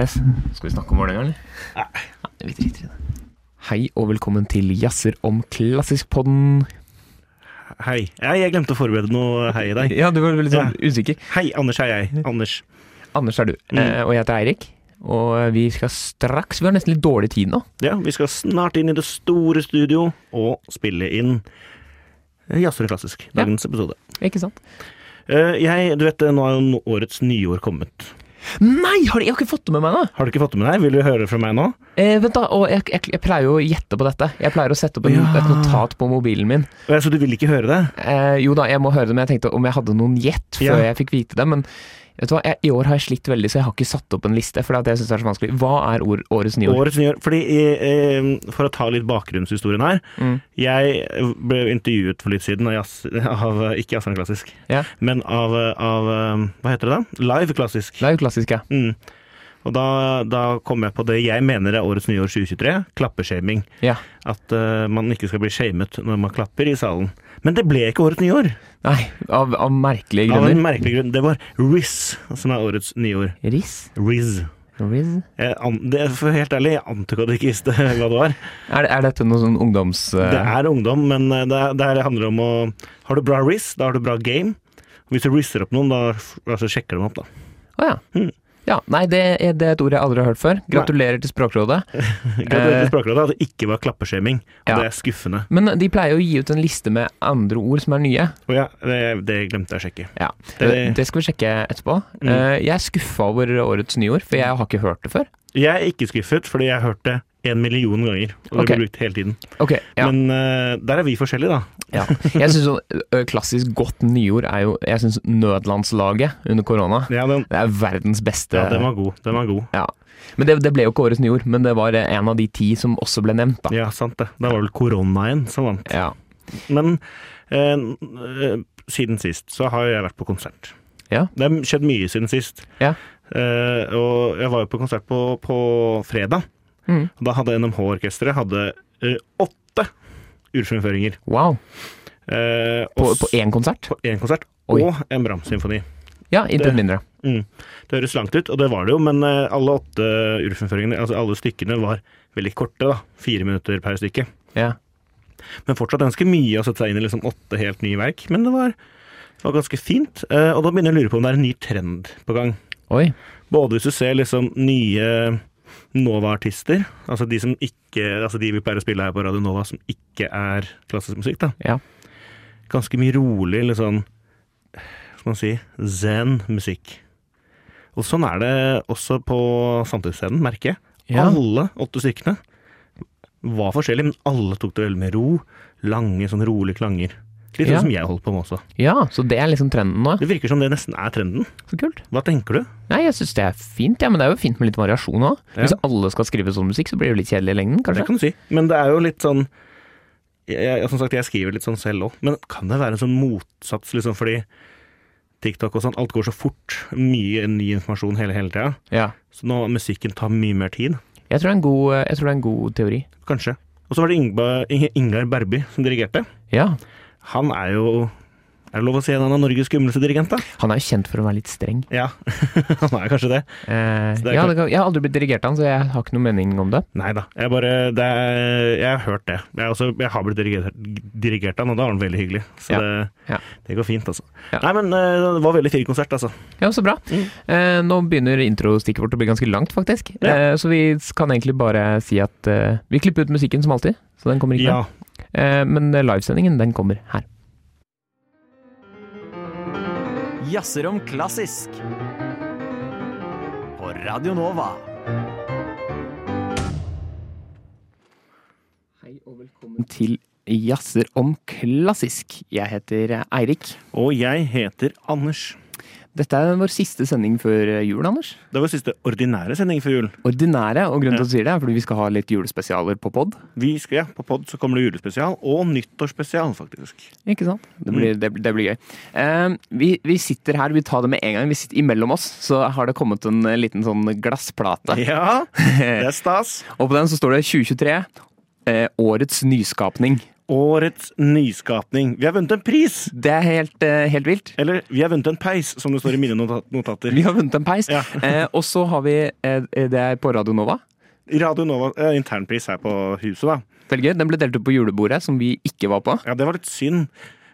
Yes. Skal vi snakke om Vålerenga, eller? Nei. Nei, vi driter i det. Hei og velkommen til Jazzer om klassisk-podden. Hei. Ja, jeg glemte å forberede noe hei i dag. Ja, du var litt sånn usikker. Hei, Anders er jeg. Anders. Anders er du, Mm. eh, og jeg heter Eirik. Og vi skal straks Vi har nesten litt dårlig tid nå. Ja, vi skal snart inn i det store studio og spille inn Jazzer klassisk. Dagens episode. Ikke sant? Eh, jeg, du vet, nå er jo årets nyår kommet. Nei, har de, jeg har ikke fått det med meg nå! Har du ikke fått det med deg? Vil du høre det fra meg nå? Eh, vent da, og jeg, jeg, jeg pleier jo å gjette på dette. Jeg pleier å sette opp en, Ja. et notat på mobilen min. Så du vil ikke høre det? Eh, jo da, jeg må høre det, men jeg tenkte om jeg hadde noen gjett før Ja. jeg fikk vite det. Men vet du hva, jeg, i år har jeg slitt veldig, så jeg har ikke satt opp en liste. For jeg synes det er så vanskelig. Hva er år, årets nyår? Årets nyår. Fordi, eh, for å ta litt bakgrunnshistorien her. Mm. Jeg ble intervjuet for litt siden av, jazz, av eh, ikke Jazzland klassisk, Ja. men av, av eh, Hva heter det da? Live klassisk. Er klassisk, ja. Mm. Og da, da kom jeg på det jeg mener er årets nyår 2023, klappeshaming. ja. At uh, man ikke skal bli shamet når man klapper i salen. Men det ble ikke årets nyår, Nei, av, av merkelige av en grunner. merkelig grunn. Det var Riz som er årets nyår. Riz? Riz. Riz? Det, for helt ærlig, jeg du ikke visste hva det var. Er, er dette noe sånn ungdoms... Uh... Det er ungdom, men eh, det, det handler om å Har du bra Riz, da har du bra game. Hvis du rizzer opp noen, da altså, sjekker de opp, da. Å ja. Mm. Ja, Nei, det er, det er et ord jeg aldri har hørt før. Gratulerer til Språkrådet. Gratulerer Eh. til Språkrådet at det ikke var klappeskjeming. Ja. det er skuffende. Men de pleier å gi ut en liste med andre ord som er nye. Oh, ja, det, det glemte jeg å sjekke. Ja, Det- Det, skal vi sjekke etterpå. Mm. Eh, Jeg er skuffa over årets nyord, for jeg har ikke hørt det før. Jeg er ikke skuffet, fordi jeg har hørt det en million ganger. Og det okay. blir brukt hele tiden. Okay, ja. Men uh, der er vi forskjellige, da. ja. Jeg syns sånn klassisk godt nyord er jo Jeg syns Nødlandslaget under korona Ja, den, Det er verdens beste ja, den var god. Den var god. Ja. Men det, det ble jo ikke årets nyord, men det var en av de ti som også ble nevnt, da. Ja, sant det. Da var vel koronaen som vant. Ja. Men eh, eh, siden sist så har jeg vært på konsert. Ja. Det har skjedd mye siden sist. Ja. Eh, og jeg var jo på konsert på, på fredag. Mm. Da hadde NMH-orkesteret hadde uh, åtte urfremføringer. Wow. Eh, På, på én konsert? på én konsert Oi. og en Brahms-symfoni. Ja, intet mindre. Mm. Det høres langt ut, og det var det jo, men eh, alle åtte urfremføringene, altså alle stykkene, var veldig korte. da, Fire minutter per stykke. Ja. Men fortsatt ganske mye å sette seg inn i liksom åtte helt nye verk. Men det var, det var ganske fint. Uh, og da begynner jeg å lure på om det er en ny trend på gang. Oi. Både hvis du ser liksom nye Nova-artister, altså de som ikke Altså de vi pleier å spille her på Radio Nova, som ikke er klassisk musikk, da. Ja. Ganske mye rolig, litt sånn Hva skal man si zen-musikk. Og sånn er det også på samtidsscenen, merker jeg. Ja. Alle åtte stykkene var forskjellige, men alle tok det veldig med ro. Lange, sånn rolige klanger. Litt Ja. sånn som jeg holder på med også. ja, så det er liksom trenden nå. Det virker som det nesten er trenden. Så kult. Hva tenker du? Nei, jeg syns det er fint, ja, men det er jo fint med litt variasjon òg. Ja. Hvis alle skal skrive sånn musikk, så blir det litt kjedelig i lengden, kanskje. Det kan du si. Men det er jo litt sånn jeg, Som sagt, jeg skriver litt sånn selv òg, men kan det være en sånn motsats, liksom, fordi TikTok og sånn, alt går så fort. Mye ny informasjon hele, hele tida. Ja. Så nå musikken tar mye mer tid. Jeg tror det er en god, jeg tror det er en god teori. Kanskje. Og så var det Ingba, Ingar Berby som dirigerte. Ja. Han er jo Er det lov å si han er Norges skumleste dirigent, da? Han er jo kjent for å være litt streng. Ja, han er kanskje det. Eh, det er ja, jeg har aldri blitt dirigert av han, så jeg har ikke noen mening om det. Nei da. Jeg bare det er, Jeg har hørt det. Jeg, også, jeg har blitt dirigert, av han, og da var han veldig hyggelig. Så Ja. det, Ja. det går fint, altså. Nei, men eh, det var veldig fin konsert, altså. Ja, så bra. Mm. Eh, nå begynner introstikket vårt å bli ganske langt, faktisk. Eh, så vi kan egentlig bare si at eh, vi klipper ut musikken som alltid, så den kommer ikke Ja. Eh, men livesendingen, den kommer her. Jazzer om klassisk. På Radio Nova. Hei og velkommen til Jazzer om klassisk. Jeg heter Eirik. Og jeg heter Anders. Dette er vår siste sending før jul, Anders. Det er vår siste ordinære sending før jul. Ordinære, og grunnen til at du sier det, er fordi vi skal ha litt julespesialer på pod. Vi skal, ja, På pod så kommer det julespesial, og nyttårsspesial, faktisk. Ikke sant? Det blir, det, det blir gøy. Uh, vi, vi sitter her, vi tar det med en gang. Vi sitter imellom oss, så har det kommet en eh, liten sånn glassplate. Ja, det er stas. Og på den så står det 2023. Eh, årets nyskapning. Årets nyskapning. Vi har vunnet en pris! Det er helt, eh, helt vilt. Eller vi har vunnet en peis, som det står i mine notater. Vi har vunnet en peis. Ja. eh, og så har vi eh, Det er på Radio Nova. Radio Nova, eh, internpris her på huset, da. Veldig gøy. Den ble delt ut på julebordet, som vi ikke var på. Ja, det var litt synd.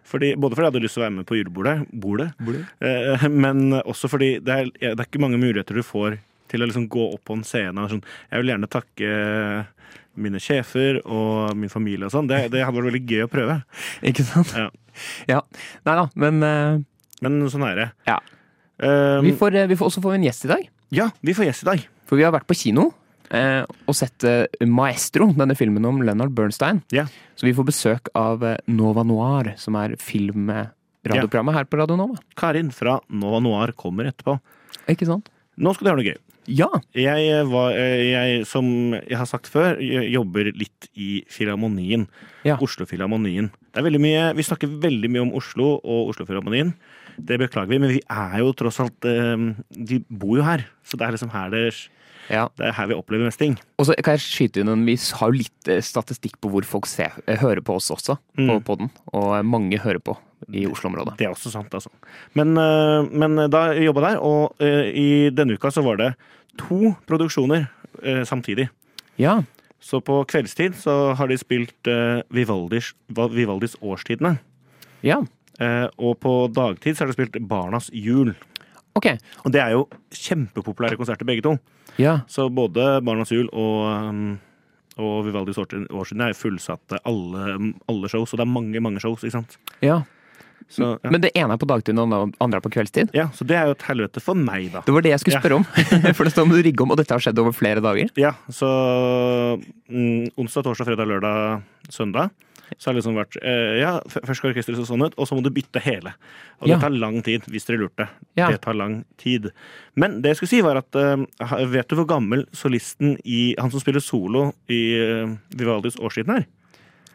Fordi, både fordi jeg hadde lyst til å være med på julebordet, bordet, eh, men også fordi det er, det er ikke mange muligheter du får til å liksom gå opp på en scene. Og sånn. Jeg vil gjerne takke mine sjefer og min familie og sånn. Det, det hadde vært veldig gøy å prøve. Ikke sant? Ja. Ja. Nei da, men uh, Men sånn er det. Ja. Um, vi, får, eh, vi får også få en gjest i dag. ja, vi får gjest i dag. For vi har vært på kino eh, og sett eh, Maestro, denne filmen om Leonard Bernstein. Ja. Så vi får besøk av Nova Noir, som er filmradioprogrammet her på Radio Nova. Karin fra Nova Noir kommer etterpå. Ikke sant? Nå skal du gjøre noe gøy. Ja. Jeg, var, eh, jeg, som jeg har sagt før, jobber litt i Filharmonien. Ja. Oslo-Filharmonien. Det er veldig mye, Vi snakker veldig mye om Oslo og Oslo-Filharmonien. Det beklager vi, men vi er jo tross alt eh, De bor jo her. Så det er liksom her det, ja. det er her vi opplever mest ting. Og så kan jeg skyte inn en Vi har jo litt eh, statistikk på hvor folk ser, eh, hører på oss også, Mm. på podden. Og eh, mange hører på i Oslo-området. Det er også sant, altså. Men, eh, men da jeg jobba der, og eh, i denne uka så var det to produksjoner eh, samtidig. Ja. Så på kveldstid så har de spilt eh, Vivaldis, Vivaldis Årstidene. Ja. Eh, og på dagtid så har de spilt Barnas jul. Ok. Og det er jo kjempepopulære konserter, begge to. Ja. Så både Barnas jul og, og Vivaldis Årstid- er fullsatte alle, alle shows. Og det er mange, mange shows, ikke sant. ja. Så, ja. Men det ene er på dagtid, og det andre er på kveldstid? ja, så det er jo et helvete for meg, da. Det var det jeg skulle Ja. spørre om. For det står om du rigger om, og dette har skjedd over flere dager. Ja, så mm, onsdag, torsdag, fredag, lørdag, søndag. Så har det liksom vært eh, Ja, først skal orkesteret se sånn ut, og så må du bytte hele. Og Ja. det tar lang tid, hvis dere lurte. Ja. Det tar lang tid. Men det jeg skulle si, var at eh, vet du hvor gammel solisten i Han som spiller solo i eh, Vivaldis årstiden er?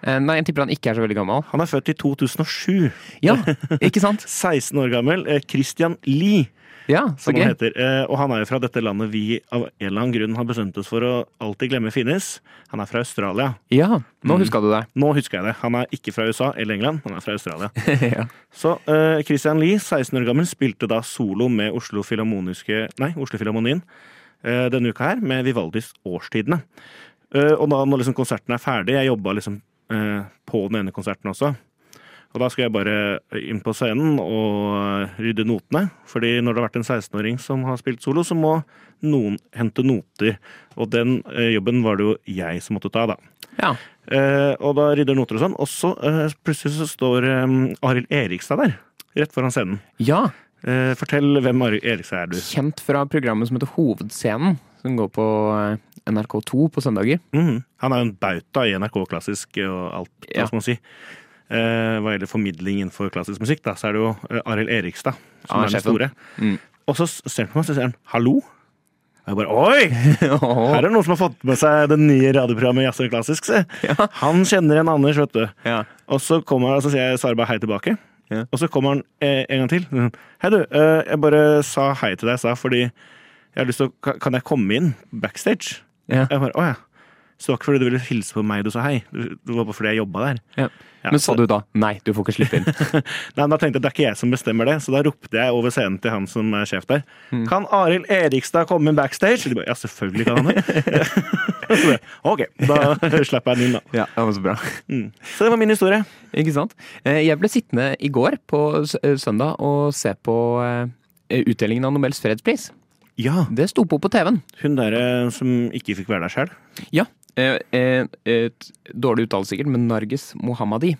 Eh, Nei, jeg tipper han ikke er så veldig gammel. Han er født i 2007. Ja, ikke sant? 16 år gammel. Eh, Christian Lie, Ja, som han heter. Eh, og han er jo fra dette landet vi av en eller annen grunn har bestemt oss for å alltid glemme finnes. Han er fra Australia. Ja, nå Mm. huska du det. Nå husker jeg det. Han er ikke fra USA eller England, han er fra Australia. ja. Så uh, Christian Lie, 16 år gammel, spilte da solo med Oslo Filharmoniske Nei, Oslo Filharmonien uh, denne uka her, med Vivaldis Årstidene. Uh, og da når liksom konserten er ferdig, jeg jobba liksom på den ene konserten også. Og da skal jeg bare inn på scenen og rydde notene. Fordi når det har vært en 16-åring som har spilt solo, så må noen hente noter. Og den eh, jobben var det jo jeg som måtte ta, da. ja. Eh, og da rydder noter og sånn. Og så eh, plutselig så står eh, Arild Erikstad der, rett foran scenen. Ja, Eh, fortell hvem Arild Erikstad er, du. kjent fra programmet som heter Hovedscenen, som går på eh, NRK2 på søndager. Mm. Han er jo en bauta i NRK klassisk og alt, Ja. hva skal man si. Eh, hva gjelder formidling innenfor klassisk musikk, da, så er det jo eh, Arild Erikstad som Ja, er den store. Mm. Og så ser han på meg og så sier han 'hallo'. Og jeg bare 'oi'! Her er det noen som har fått med seg det nye radioprogrammet Jazz og klassisk, se. Ja. Han kjenner en Anders, vet du. Ja. Og så kommer han, og så sier jeg svarer bare hei tilbake. Ja. Og så kommer han eh, en gang til. Hei, du. Eh, jeg bare sa hei til deg, sa fordi jeg har lyst til å Kan jeg komme inn backstage? Ja. Jeg bare, å ja. Så det var ikke fordi du ville hilse på meg du sa hei. Du- Det var bare fordi jeg jobba der. Ja. Ja, Men sa du da nei, du får ikke slippe inn? Nei, men Da tenkte jeg det er ikke jeg som bestemmer det, så da ropte jeg over scenen til han som er sjef der. Mm. Kan Arild Erikstad komme inn backstage? De bare, ja, selvfølgelig kan han det. Bare, ok, da slipper jeg den inn, da. ja, det var så bra. Mm. Så det var min historie. Ikke sant? Eh, Jeg ble sittende i går på eh, søndag og se på eh, utdelingen av Nobels fredspris. Ja, Det sto på på TV-en. hun der som ikke fikk være der sjøl. Ja. Eh, eh, et dårlig uttale sikkert, men Narges Mohammadi.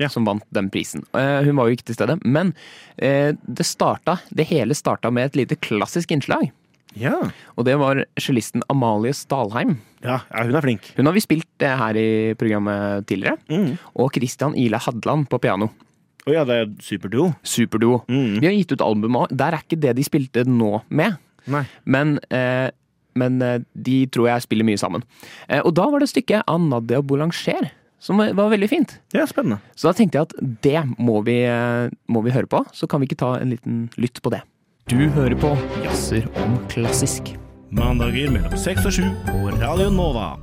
Ja. Som vant den prisen. Eh, hun var jo ikke til stede. Men eh, det starta, det hele starta med et lite klassisk innslag. Ja. Og det var cellisten Amalie Stalheim. ja. Ja, hun er flink. Hun har vi spilt eh, her i programmet tidligere. Mm. Og Christian Ile Hadland på piano. Å ja, det er superduo. Superduo. Mm. Vi har gitt ut album òg. Der er ikke det de spilte nå med. Nei. Men, eh, men eh, de tror jeg spiller mye sammen. Eh, og da var det et stykke av Nadia Boulanger som var veldig fint. Ja, spennende. Så da tenkte jeg at det må vi, eh, må vi høre på. Så kan vi ikke ta en liten lytt på det. Du hører på Jazzer om klassisk. Mandager mellom seks og sju på Radio Nova.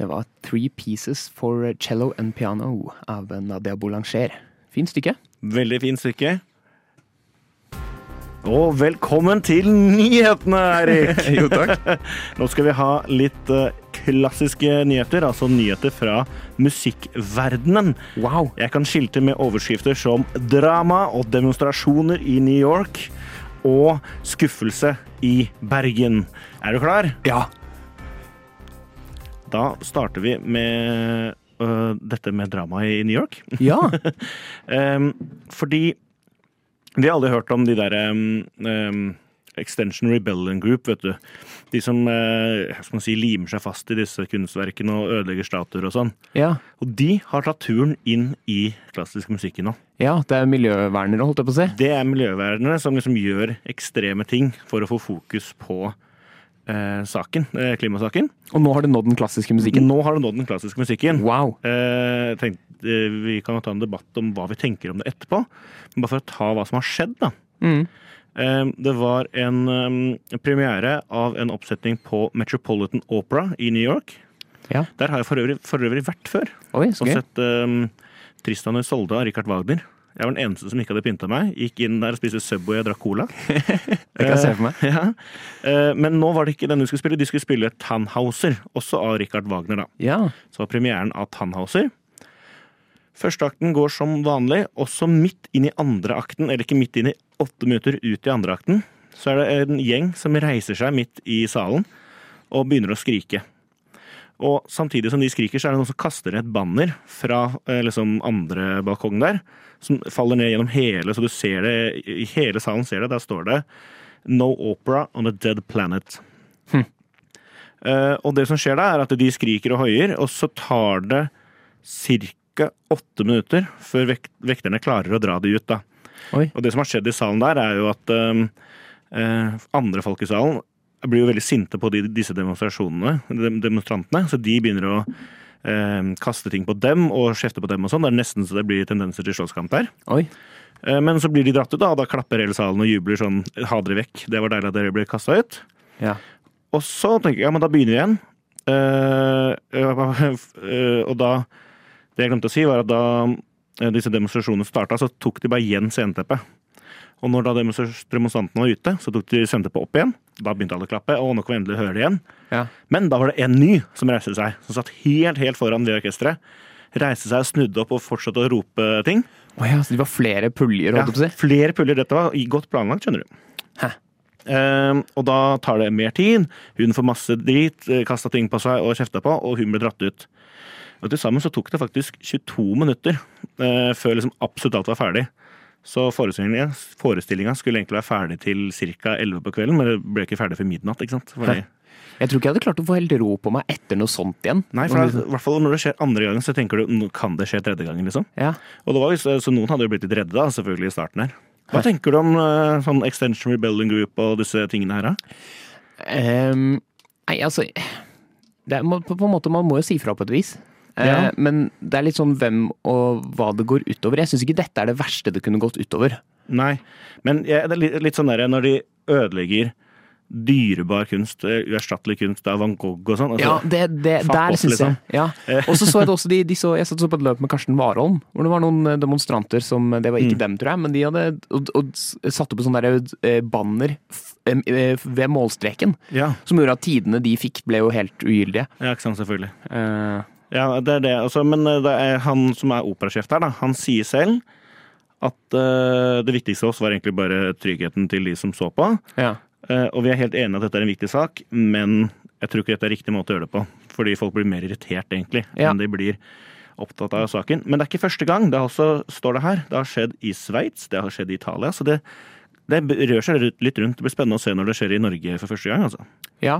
Det var Three Pieces for Cello and Piano av Nadia Boulanger. Fint stykke. Veldig fint stykke. Og velkommen til nyhetene, Erik! jo, takk. Nå skal vi ha litt eh, klassiske nyheter, altså nyheter fra musikkverdenen. Wow. Jeg kan skilte med overskrifter som drama og demonstrasjoner i New York og skuffelse i Bergen. Er du klar? Ja. Da starter vi med uh, dette med drama i New York. Ja. um, fordi vi har aldri hørt om de der um, Extension Rebellion Group, vet du. De som eh, si, limer seg fast i disse kunstverkene og ødelegger statuer og sånn. ja. Og de har tatt turen inn i klassisk musikk nå. Ja, det er miljøvernere, holdt jeg på å si. Det er miljøvernere som liksom gjør ekstreme ting for å få fokus på saken, eh, klimasaken. Og nå har det nådd den klassiske musikken. Nå har det nådd den klassiske musikken. Wow. Eh, jeg eh, vi kan ta en debatt om hva vi tenker om det etterpå. Men bare for å ta hva som har skjedd, da. Mm. Eh, det var en eh, premiere av en oppsetning på Metropolitan Opera i New York. Ja. Der har jeg for øvrig, for øvrig vært før. Oi, Og sett eh, Tristan Isolde av Richard Wagner. Jeg var den eneste som ikke hadde pynta meg. Gikk inn der og spiste Subway og drakk cola. Det kan jeg se for meg. Ja. Eh, Men nå var det ikke den du skulle spille. De skulle spille Tannhauser, også av Richard Wagner. da. Ja. Så var premieren av Tannhauser. Førsteakten går som vanlig, også midt inn i andre akten, eller ikke midt inn i åtte minutter ut i andre akten, så er det en gjeng som reiser seg midt i salen og begynner å skrike. Og samtidig som de skriker, så er det noen som kaster ned et banner fra eh, liksom andre balkong der, som faller ned gjennom hele, så du ser det i hele salen ser det. Der står det No opera on a dead planet. Eh, og det som skjer da, er at de skriker og hoier, og så tar det ca. åtte minutter før vek vekterne klarer å dra de ut. da. Oi. Og det som har skjedd i salen der, er jo at eh, uh, andre folk i salen blir jo veldig sinte på de, disse demonstrasjonene, dem- demonstrantene, så de begynner å eh, kaste ting på dem og kjefte på dem og sånn. Det er nesten så det blir tendenser til slåsskamp der. Oi. Eh, men så blir de dratt ut, da, og da klapper hele salen og jubler sånn ha dere vekk. Det var deilig at dere ble kasta ut. Ja. Og så tenker jeg ja, men da begynner vi igjen. Eh, eh, og da Det jeg glemte å si, var at da eh, disse demonstrasjonene starta, så tok de bare igjen sceneteppet. Og når da demonstra- demonstrantene var ute, så tok de sceneteppet opp igjen. Da begynte alle å klappe, og nå kan vi endelig høre det igjen. Ja. Men da var det en ny som reiste seg, som satt helt, helt foran det orkesteret. Reiste seg, snudde opp og fortsatte å rope ting. Oh ja, så det var flere puljer, på si. flere puljer. Dette var godt planlagt, skjønner du. Hæ. Eh, og da tar det mer tid. Hun får masse drit, eh, kasta ting på seg og kjefta på, og hun ble dratt ut. Og Til sammen så tok det faktisk 22 minutter uh, før liksom absolutt alt var ferdig. Så forestillinga, forestillinga skulle egentlig være ferdig til ca. 11 på kvelden, men det ble ikke ferdig før midnatt. ikke sant? Fordi, Jeg tror ikke jeg hadde klart å få helt ro på meg etter noe sånt igjen. nei, for i hvert fall når det skjer andre gangen, så tenker du kan det skje tredje gangen. liksom. Ja. Og det var jo, så, noen hadde jo blitt litt redde da, selvfølgelig i starten her. Hva tenker du om eh, sånn Extension Rebellion Group og disse tingene her? da? Um, nei, altså det er, på, på en måte, Man må jo si fra på et vis. Eh, Ja. Men det er litt sånn hvem og hva det går utover. Jeg syns ikke dette er det verste det kunne gått utover. Nei, men jeg, det er litt, sånn der når de ødelegger dyrebar kunst, eh, uerstattelig kunst av Van Gogh og sånn. altså, Ja, det, det, der syns liksom. jeg. Ja. Og så så jeg det også de, de så, Jeg satt så på et løp med Karsten Warholm, hvor det var noen eh, demonstranter som Det var ikke Mm. dem, tror jeg, men de hadde og, og, satt opp et sånt der, eh, banner eh, ved målstreken, ja, som gjorde at tidene de fikk, ble jo helt ugyldige. ja, ikke sant, selvfølgelig. Eh, Ja, det er det. Altså, men eh, det er han som er operasjef der, da, han sier selv at uh, det viktigste for oss var egentlig bare tryggheten til de som så på. ja. Uh, og vi er helt enige at dette er en viktig sak, men jeg tror ikke dette er riktig måte å gjøre det på. Fordi folk blir mer irritert, egentlig, Ja. enn de blir opptatt av saken. Men det er ikke første gang. Det også, står det her, det har skjedd i Sveits, det har skjedd i Italia. Så det, det rører seg litt rundt. Det blir spennende å se når det skjer i Norge for første gang. altså. ja,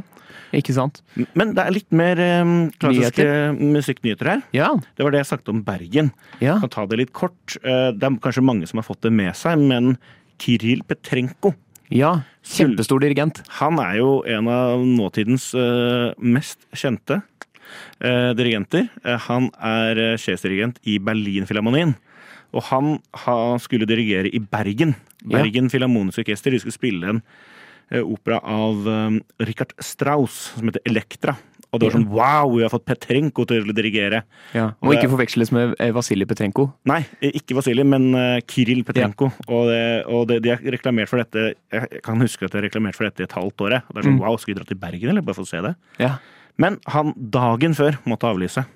ikke sant? Men det er litt mer um, klassiske musikknyheter her. Ja. Det var det jeg snakket om Bergen. ja. Jeg kan ta det litt kort. Eh, Det er kanskje mange som har fått det med seg, men Kiril Petrenko Ja. Kjempestor dirigent. Han er jo en av nåtidens eh, mest kjente eh, dirigenter. Han er sjefsdirigent i Berlinfilharmonien. Og han ha, skulle dirigere i Bergen. Ja. Bergen Filharmoniske Orkester. De skulle spille en eh, opera av eh, Richard Strauss som heter Elektra. Og det var sånn wow, vi har fått Petrenko til å dirigere. Ja. Må ikke forveksles med eh, Vasilij Petrenko. Nei, ikke Vasilij, men eh, Kiril Petrenko. Og, det, og det, de har reklamert for dette Jeg kan huske at de har reklamert for dette i et halvt år. Og det er sånn, Mm. wow, Skal vi dra til Bergen, eller? Bare for å se det? Ja. Men han dagen før måtte avlyse.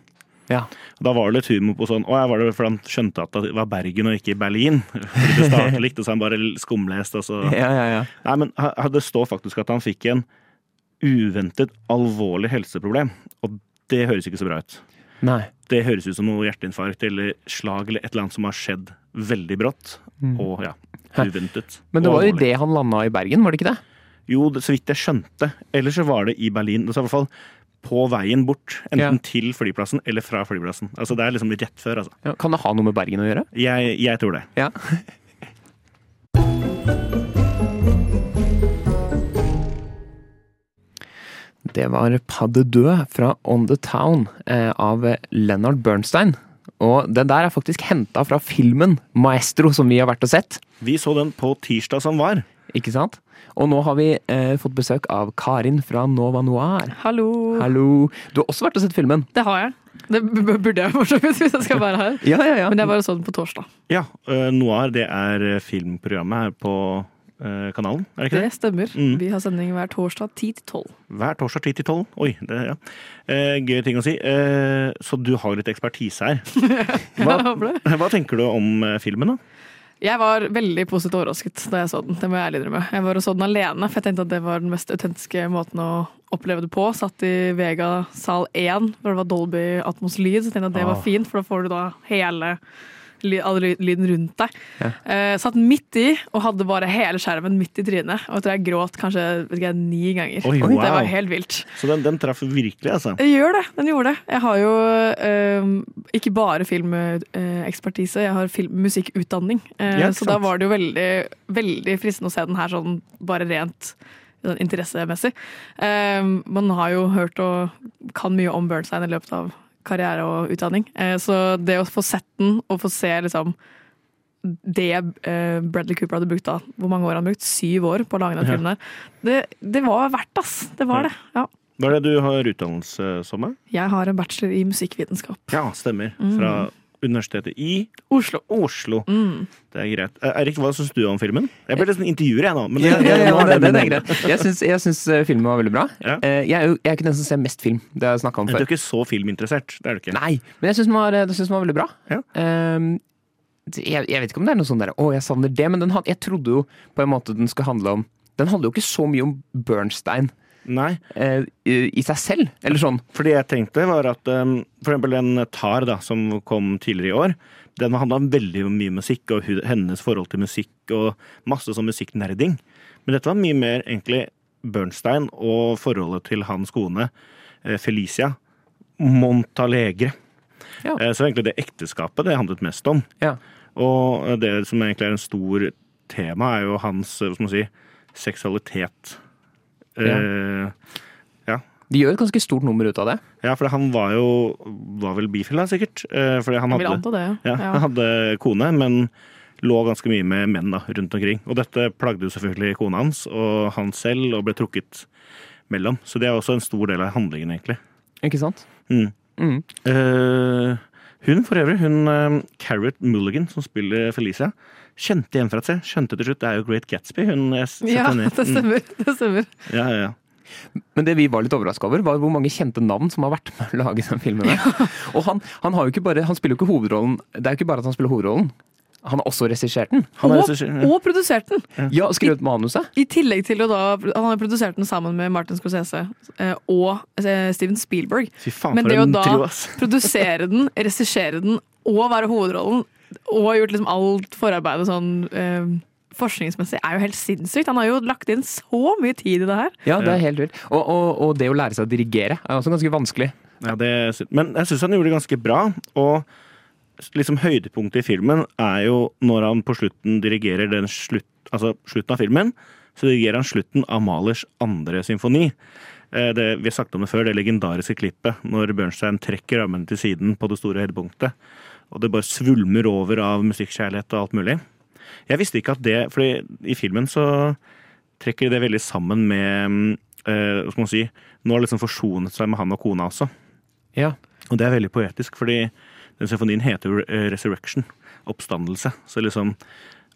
Ja. Da var det litt humor på sånn Å jeg var det fordi han skjønte at det var Bergen og ikke Berlin? Fordi det startet likt, og så han bare skumlest, og så Ja, ja, ja. Nei, men det står faktisk at han fikk en uventet alvorlig helseproblem. Og det høres ikke så bra ut. Nei. Det høres ut som noe hjerteinfarkt eller slag eller et eller annet som har skjedd veldig brått. Og ja, uventet. Mm. Men det var jo det han landa i Bergen, var det ikke det? Jo, så vidt jeg skjønte. Ellers så var det i Berlin. Det var i hvert fall på veien bort. Enten Ja. til flyplassen eller fra flyplassen. Altså Det er liksom rett før, altså. Ja, kan det ha noe med Bergen å gjøre? Jeg, jeg tror det. Ja. Det var Pas de deux fra On the Town eh, av Leonard Bernstein. Og den der er faktisk henta fra filmen Maestro, som vi har vært og sett. Vi så den på tirsdag som var. Ikke sant? Og nå har vi eh, fått besøk av Karin fra Nova Noir. Hallo. Hallo. Du har også vært og sett filmen? Det har jeg. Det burde jeg for så vidt, hvis jeg skal være her. Ja, ja, ja. Men jeg var og så den på torsdag. Ja, uh, Noir det er øh, filmprogrammet her på øh, kanalen, er det ikke Det det? stemmer. Mm. Vi har sending hver torsdag 10 til 12. Hver torsdag 10 til 12. Oi, det, ja. Eh, gøy ting å si. Eh, så du har litt ekspertise her. Hva, hva tenker du om eh, filmen, da? Jeg var veldig positivt overrasket da jeg så den. Det må jeg ærlig innrømme. Jeg var og så den alene, for jeg tenkte at det var den mest autentiske måten å oppleve det på. Satt i Vega sal 1, hvor det var Dolby Atmos lyd. Så tenkte jeg at det var Ah. fint, for da får du da hele all lyden rundt deg. Ja. Eh, satt midt i, og hadde bare hele skjermen midt i trynet. Og jeg tror jeg gråt kanskje vet ikke, ni ganger. Oi, Det var helt vilt. Så den, den traff virkelig, altså. Jeg gjør det. Den gjorde det. Jeg har jo eh, ikke bare filmekspertise, jeg har film musikkutdanning. Eh, Ja, så da var det jo veldig, veldig fristende å se den her sånn bare rent sånn interessemessig. Eh, man har jo hørt og kan mye om Bernstein i løpet av karriere og utdanning. Eh, så det å få sett den og få se liksom det eh, Bradley Cooper hadde brukt da, hvor mange år han brukt? Syv år på å lage den filmen der. Det, det var verdt, ass. Det var det. Ja. Hva er det du har utdannelse som? Jeg har en bachelor i musikkvitenskap. Ja, stemmer. Mm. Universitetet i Oslo. Oslo. Mm. Det er greit. Erik, Eirik, hva syns du om filmen? Jeg ble nesten intervjuer, jeg nå. Men Ja, ja, ja, det, det, er greit. Jeg syns, jeg syns eh, filmen var veldig bra. Ja. Eh, Jeg er jo jeg er ikke den som ser mest film. Det har jeg snakka om Du er ikke så filminteressert. Det er du ikke. Nei, men jeg syns den, den var veldig bra. Ja. Ehm, jeg, jeg vet ikke om det er noe sånn der Å, jeg savner det, men den, jeg trodde jo på en måte den skulle handle om Den handler jo ikke så mye om Bernstein Nei. eh, i, seg selv. Eller sånn. Fordi jeg tenkte var at um, for eksempel den Tar da, som kom tidligere i år, den handla veldig mye om musikk og hennes forhold til musikk og masse sånn musikknerding. Men dette var mye mer egentlig Bernstein og forholdet til hans kone eh, Felicia Montalegre. Ja. Eh, Så egentlig det ekteskapet det handlet mest om. Ja. Og eh, det som egentlig er en stor tema, er jo hans eh, hva skal man si, seksualitet. Eh, De gjør et ganske stort nummer ut av det. ja, for han var jo var vel bifil, da, sikkert. Eh, Fordi han hadde, anta det. ja, han hadde kone, men lå ganske mye med menn da, rundt omkring. Og dette plagde jo selvfølgelig kona hans og han selv, og ble trukket mellom. Så det er også en stor del av handlingen, egentlig. Ikke sant? Mm. Mm. Uh, hun for øvrig, hun uh, Carrot Mulligan, som spiller Felicia, kjente igjen fra seg. Skjønte til slutt det er jo Great Gatsby. Hun jeg Ja, det stemmer. Det stemmer. Mm, ja, ja, ja. Men det vi var litt overraska over, var hvor mange kjente navn som har vært med å lage den filmen. Ja. Og han, han har jo ikke bare Han spiller jo ikke hovedrollen. Det er jo ikke bare at han spiller hovedrollen. Han har også regissert den. Han Og, ja. og produsert den! Ja, skrevet manuset. I tillegg til å da Han har produsert den sammen med Martin Scorsese eh, og eh, Steven Spielberg. Fy faen, Men for det å da produsere den, regissere den og være hovedrollen, og har gjort liksom alt forarbeidet sånn eh, forskningsmessig, er jo helt sinnssykt. Han har jo lagt inn så mye tid i det her. Ja, det er helt vilt. Og, og, og det å lære seg å dirigere er også ganske vanskelig. Ja, det, men jeg syns han gjorde det ganske bra. Og liksom høydepunktet i filmen er jo når han på slutten dirigerer den slutt, altså slutten av filmen. Så dirigerer han slutten av Malers andre symfoni. Eh, Det, vi har sagt om det før, det legendariske klippet når Bjørnstein trekker armene til siden på det store høydepunktet. Og det bare svulmer over av musikkjærlighet og alt mulig. Jeg visste ikke at det fordi i filmen så trekker det veldig sammen med eh, hva skal man si, nå har liksom forsonet seg med han og kona også. Ja. Og det er veldig poetisk, fordi den symfonien heter jo eh, Resurrection. Oppstandelse. Så liksom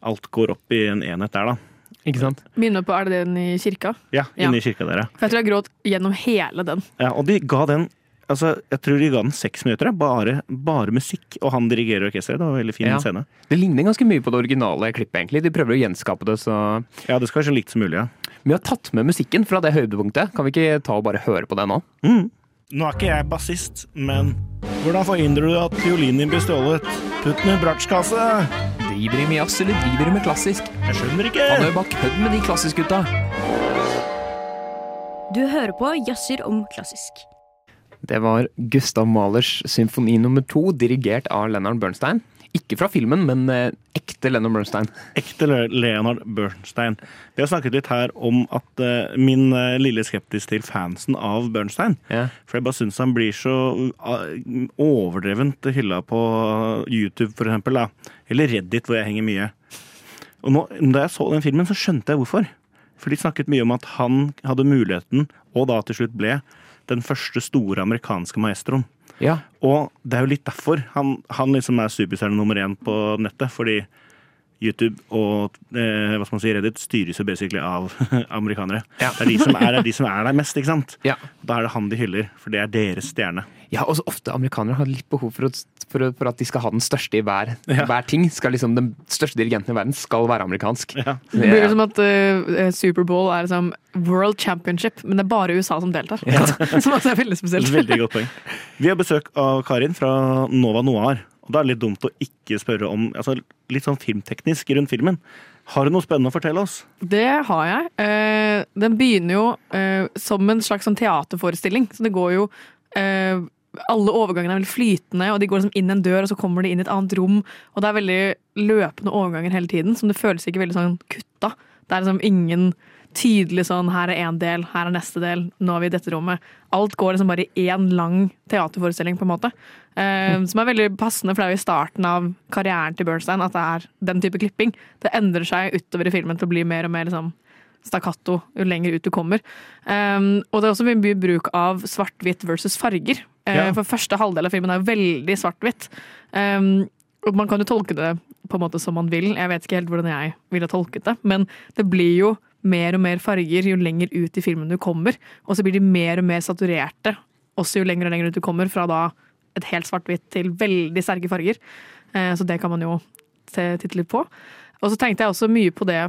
alt går opp i en enhet der, da. Ikke sant? Minner på, Er det den i kirka? Ja, Ja. inne i kirka der, ja. For jeg tror jeg gråt gjennom hele den. ja. Og de ga den Altså, jeg tror de ga den seks minutter. Bare, bare musikk, og han dirigerer orkesteret. Det var en veldig fin Ja. scene. Det ligner ganske mye på det originale klippet, egentlig. De prøver å gjenskape det, så Ja, det skal være så likt som mulig, ja. Vi har tatt med musikken fra det høydepunktet. Kan vi ikke ta og bare høre på det nå? Mm. Nå er ikke jeg bassist, men hvordan forhindrer du at fiolinen din blir stjålet? Putt den i bratsjkasse! Driver de med jazz, eller driver de med klassisk? Jeg skjønner ikke! Han er jo bare kødd med de klassisk-gutta. Du hører på Jazzer om klassisk. Det var Gustav Mahlers symfoni nummer to, dirigert av Leonard Bernstein. Ikke fra filmen, men eh, ekte Leonard Bernstein. Ekte Leonard Bernstein. Vi har snakket litt her om at eh, min eh, lille skeptisk til fansen av Bernstein. Ja. For jeg bare syns han blir så uh, overdrevent hylla på YouTube, for eksempel. Da. Eller Reddit, hvor jeg henger mye. Og nå, da jeg så den filmen, så skjønte jeg hvorfor. For de snakket mye om at han hadde muligheten, og da til slutt ble, den første store amerikanske maestroen. ja. Og det er jo litt derfor han, han liksom er superstjerne nummer én på nettet. Fordi YouTube og eh, hva skal man si, Reddit styres jo basically av amerikanere. Ja. Det, er de som er, er de som er der mest, ikke sant? Ja. Da er det han de hyller, for det er deres stjerne. Ja, og så ofte amerikanere har litt behov for, å, for, for at de skal ha den største i hver, Ja. hver ting. Skal liksom, den største dirigenten i verden skal være amerikansk. Ja. Det blir som at uh, Superbowl er liksom World Championship, men det er bare USA som deltar. som også er veldig spesielt. Veldig godt poeng. Vi har besøk av Karin fra Nova Noir. Og da er det litt dumt å ikke spørre om altså, litt sånn filmteknisk rundt filmen. Har du noe spennende å fortelle oss? Det har jeg. Eh, den begynner jo eh, som en slags sånn teaterforestilling. Så det går jo eh, Alle overgangene er veldig flytende, og de går liksom inn en dør, og så kommer de inn i et annet rom. Og det er veldig løpende overganger hele tiden, som det føles ikke veldig sånn kutta. Det er liksom ingen tydelig sånn her er én del, her er neste del, nå er vi i dette rommet. Alt går liksom bare i én lang teaterforestilling, på en måte. Eh, som er veldig passende, for det er jo i starten av karrieren til Bernstein at det er den type klipping. Det endrer seg utover i filmen til å bli mer og mer liksom stakkato jo lenger ut du kommer. Um, og det er også mye mye bruk av svart-hvitt versus farger. Eh, Ja. For første halvdel av filmen er veldig svart-hvitt. Um, og man kan jo tolke det på en måte som man vil. Jeg vet ikke helt hvordan jeg ville tolket det, men det blir jo mer og mer farger jo lenger ut i filmen du kommer. Og så blir de mer og mer saturerte også jo lenger og lenger ut du kommer, fra da et helt svart-hvitt til veldig sterke farger. Eh, så det kan man jo se, titte litt på. Og så tenkte jeg også mye på det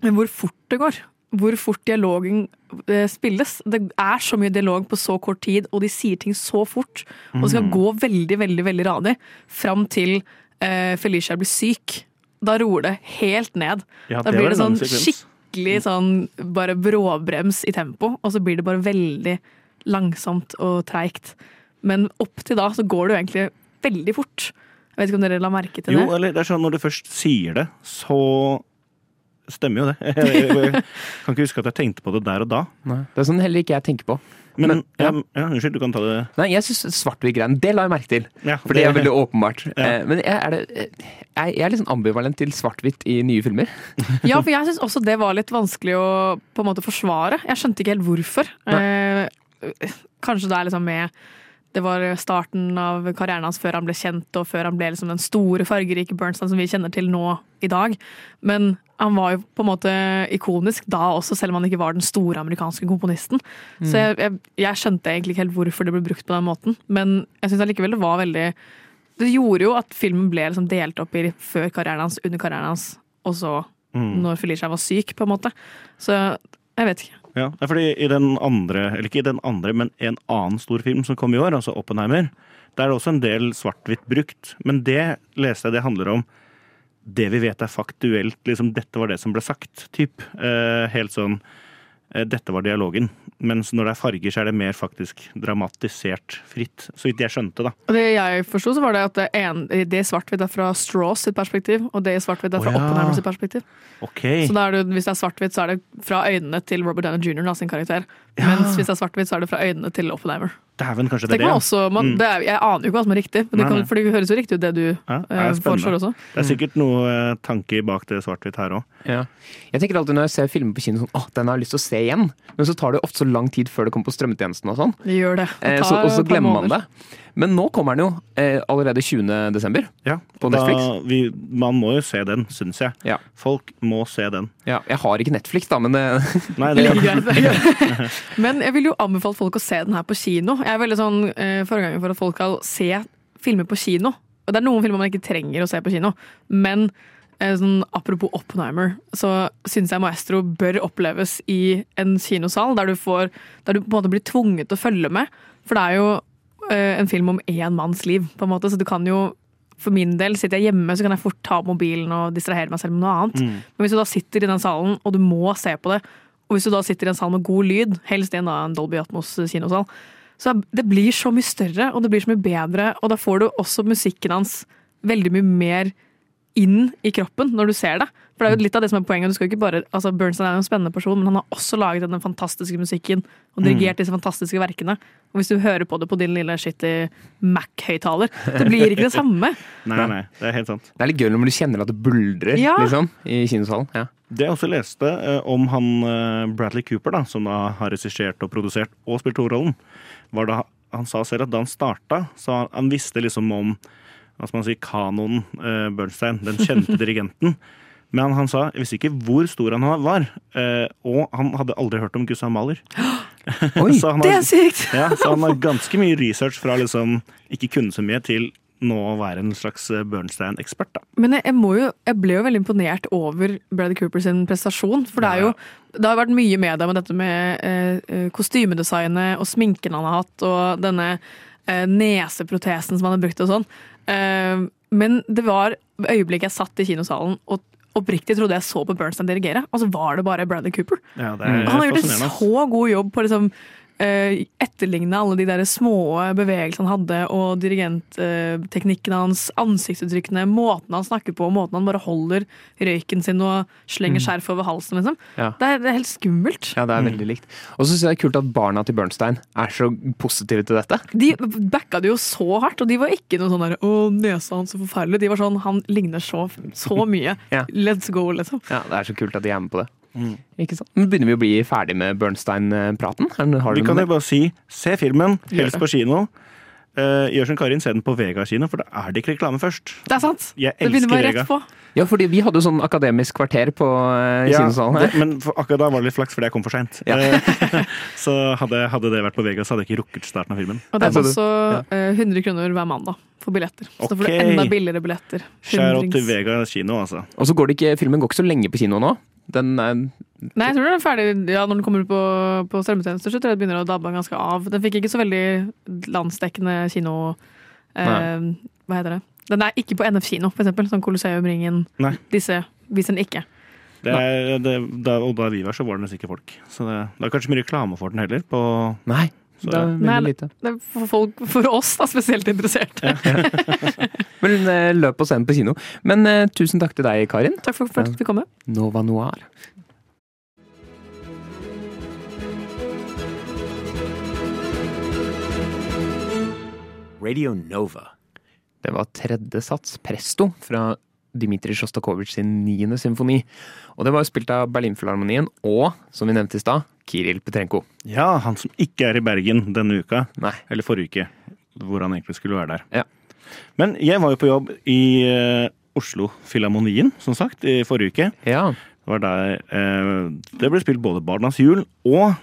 men hvor fort det går. Hvor fort dialogen eh, spilles. Det er så mye dialog på så kort tid, og de sier ting så fort. Og det skal gå veldig, veldig veldig radig fram til eh, Felicia blir syk. Da roer det helt ned. Ja, da blir det sånn sekvens. Skikkelig sånn bare bråbrems i tempo, og så blir det bare veldig langsomt og treigt. Men opp til da så går det jo egentlig veldig fort. Jeg vet ikke om dere la merke til Jo, det? eller det er sånn når du først sier det, så stemmer jo det. Jeg, jeg kan ikke huske at jeg tenkte på det der og da. Nei. Det er sånn heller ikke jeg tenker på. Men, Men, ja. ja. Ja, unnskyld, du kan ta det. Nei, jeg syns svart-hvitt-greien, det la jeg merke til. Ja, For det er veldig åpenbart. Ja. Eh, Men jeg er, det, jeg, jeg er litt sånn ambivalent til svart-hvitt i nye filmer. Ja, for jeg syns også det var litt vanskelig å på en måte forsvare. Jeg skjønte ikke helt hvorfor. Eh, kanskje det er liksom med Det var starten av karrieren hans før han ble kjent, og før han ble liksom den store, fargerike Bernstein som vi kjenner til nå i dag. Men han var jo på en måte ikonisk da også, selv om han ikke var den store amerikanske komponisten. Så jeg, jeg, jeg skjønte egentlig ikke helt hvorfor det ble brukt på den måten. Men jeg syns allikevel det var veldig Det gjorde jo at filmen ble liksom delt opp i før karrieren hans, under karrieren hans, og så Mm. når Felicia var syk, på en måte. Så jeg vet ikke. Ja, fordi i den andre, eller ikke i den andre, men en annen stor film som kom i år, altså Oppenheimer, der er det også en del svart-hvitt brukt. Men det leste jeg, det handler om det vi vet er faktuelt, liksom dette var det som ble sagt, typ. Eh, helt sånn eh, dette var dialogen. Mens når det er farger, så er det mer faktisk dramatisert fritt. Så vidt jeg skjønte, da. Og det jeg forsto, så var det at det, en, det svart-hvitt er fra Straws sitt perspektiv, og det svart-hvitt er fra oh, ja. Oppenheimer sitt perspektiv. Okay. Så er det, hvis det er svart-hvitt, så er det fra øynene til Robert Downey Jr. Sin karakter. Ja. Mens hvis det er svart-hvitt, så er det fra øynene til Oppenheimer. Dæven, kanskje det Det er det. også, man, det er, jeg aner jo ikke hva som er riktig, men det, kan, for det høres jo riktig ut det du Ja, det eh, foreslår også. Det er sikkert noe eh, tanke bak det svart-hvitt her òg. Ja. Jeg tenker alltid når jeg ser filmer på kino sånn, åh, den har jeg lyst til å se igjen. Men så tar det ofte så lang tid før det kommer på strømmetjenesten og sånn. Det gjør det. Det Eh, så, og så glemmer man det. Men nå kommer den jo eh, allerede 20. desember. Ja, På Netflix? vi, man må jo se den, syns jeg. Ja. Folk må se den. Ja, jeg har ikke Netflix, da, men det, Nei, Det er. Men jeg vil jo anbefale folk å se den her på kino. Jeg er veldig sånn eh, forganger for at folk skal se filmer på kino. Og det er noen filmer man ikke trenger å se på kino, men eh, sånn, apropos Oppenheimer, så syns jeg Maestro bør oppleves i en kinosal, der du, får, der du på en måte blir tvunget til å følge med. For det er jo eh, en film om én manns liv, på en måte, så du kan jo for min del, sitter jeg hjemme, så kan jeg fort ta mobilen og distrahere meg selv med noe annet. Mm. Men hvis du da sitter i den salen, og du må se på det, og hvis du da sitter i en sal med god lyd, helst i en, da, en Dolby Atmos kinosal, så det blir så mye større, og det blir så mye bedre, og da får du også musikken hans veldig mye mer inn i kroppen når du ser det. For det er jo litt av det som er poenget. Du skal ikke bare, altså Bernstein er jo en spennende person, men han har også laget denne fantastiske musikken og dirigert disse fantastiske verkene. Og hvis du hører på det på din lille shitty Mac-høyttaler, det blir ikke det samme. nei, nei, det er helt sant. det er litt gøy når du kjenner at det buldrer Ja. liksom, i kinosalen. Ja. Det jeg også leste eh, om han eh, Bradley Cooper, da, som da har regissert og produsert og spilt hovedrollen, var da han sa selv at da han starta, så han, han visste liksom om hva skal man si, kanonen eh, Bernstein, den kjente dirigenten. Men han sa jeg visste ikke hvor stor han var, eh, og han hadde aldri hørt om Gustav Mahler. Oi, har, Det er sykt! ja, så han har ganske mye research fra liksom ikke kunne så mye til nå å være en slags eh, Bernstein-ekspert. da. Men jeg, jeg, må jo, jeg ble jo veldig imponert over Brady Cooper sin prestasjon. For det er jo det har vært mye med det med dette med eh, eh, kostymedesignet og sminken han har hatt, og denne eh, neseprotesen som han har brukt og sånn. Eh, men det var øyeblikket jeg satt i kinosalen og oppriktig trodde jeg så på Bernstein dirigere, og så var det bare Bradley Cooper. Ja, det Han har gjort en så god jobb på liksom, etterligne alle de der små bevegelsene han hadde, og dirigentteknikken hans, ansiktsuttrykkene, måten han snakker på, måten han bare holder røyken sin og slenger skjerf over halsen. Liksom. Ja. Det, er, det er helt skummelt. Ja, det er veldig likt. Og så syns jeg det er kult at barna til Bernstein er så positive til dette. De backa det jo så hardt, og de var ikke noe sånn der 'Å, nesa hans så forferdelig'. De var sånn 'Han ligner så, så mye'. Ja. Let's go, liksom. Ja, Det er så kult at de er med på det. Mm. Ikke sant? Men Begynner vi å bli ferdig med Bernstein-praten? Vi kan jo bare si se filmen, helst på kino. Uh, gjør som Karin, se den på Vega kino, for da er det ikke reklame først. Det er sant. Jeg Det begynner bare rett på. Ja, fordi vi hadde jo sånn akademisk kvarter på uh, Ja, kinosalen det, men for akkurat da var det litt flaks fordi jeg kom for seint. Ja. så hadde, hadde det vært på Vega, så hadde jeg ikke rukket starten av filmen. Og det er også ja. 100 kroner hver mandag for billetter. Så da får du enda billigere billetter. Out til. Vega kino, altså. Og så går det ikke, filmen går ikke så lenge på kino nå. Den er Nei, jeg tror den er ferdig ja, når den kommer på, på strømmetjenester. Så tror jeg det begynner å dabbe ganske av. Den fikk ikke så veldig landsdekkende kino... Eh, hva heter det? Den er ikke på NF kino, for eksempel. Sånn Colosseum, Ringen. Nei. Disse viser den ikke. Det er, det, det, og da vi var, så var det nesten ikke folk. Så det, det er kanskje mye reklame for den heller. På, Nei, Så det er veldig Nei, lite. Det er for, folk, for oss da, spesielt interesserte. Men eh, løp og se den på kino. Men uh, tusen takk til deg, Karin. Takk for, for at vi kom med. Nova Noir. Radio Nova. Det var tredje sats, Presto, fra Dmitrij Sjostakovitsj sin niende symfoni. Og det var jo spilt av Berlinfilharmonien og, som vi nevnte i stad, Kiril Petrenko. ja, han som ikke er i Bergen denne uka. Nei. Eller forrige uke, hvor han egentlig skulle være der. Ja. Men jeg var jo på jobb i eh, Oslo Filharmonien, som sagt, i forrige uke. Ja. Det var der eh, det ble spilt både Barnas jul og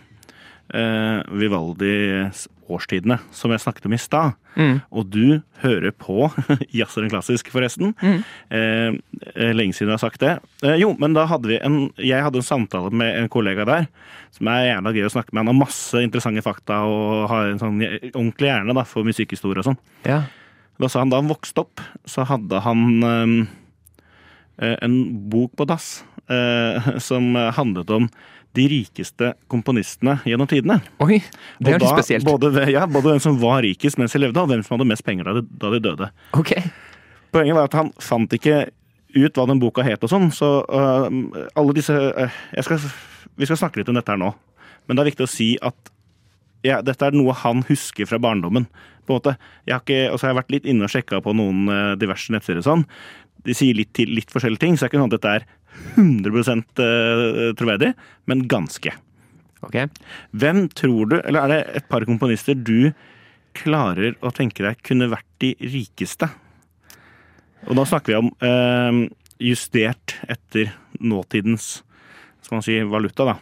Vivaldis Årstidene, som jeg snakket om i stad. Mm. Og du hører på Jazzeren klassisk, forresten. Mm. Eh, eh, lenge siden jeg har sagt det. Eh, jo, men da hadde vi en Jeg hadde en samtale med en kollega der som er jævla gøy å snakke med. Han har masse interessante fakta og har en sånn ordentlig hjerne da, for musikkhistorie og sånn. ja. Da sa han da han vokste opp, så hadde han eh, eh, en bok på dass eh, som handlet om de rikeste komponistene gjennom tidene. Oi, det er litt spesielt. Både, ja, både hvem som var rikest mens de levde, og hvem som hadde mest penger da de, da de døde. Ok. Poenget var at han fant ikke ut hva den boka het og sånn, så uh, alle disse uh, jeg skal, Vi skal snakke litt om dette her nå, men det er viktig å si at ja, dette er noe han husker fra barndommen. på en måte. Jeg har, ikke, og så har jeg vært litt inne og sjekka på noen eh, diverse nettsider og sånn. De sier litt, til, litt forskjellige ting, så det er ikke sånn at dette er 100 eh, troverdig, men ganske. Ok. Hvem tror du, eller er det et par komponister du klarer å tenke deg kunne vært de rikeste? Og nå snakker vi om eh, justert etter nåtidens skal man si, valuta, da.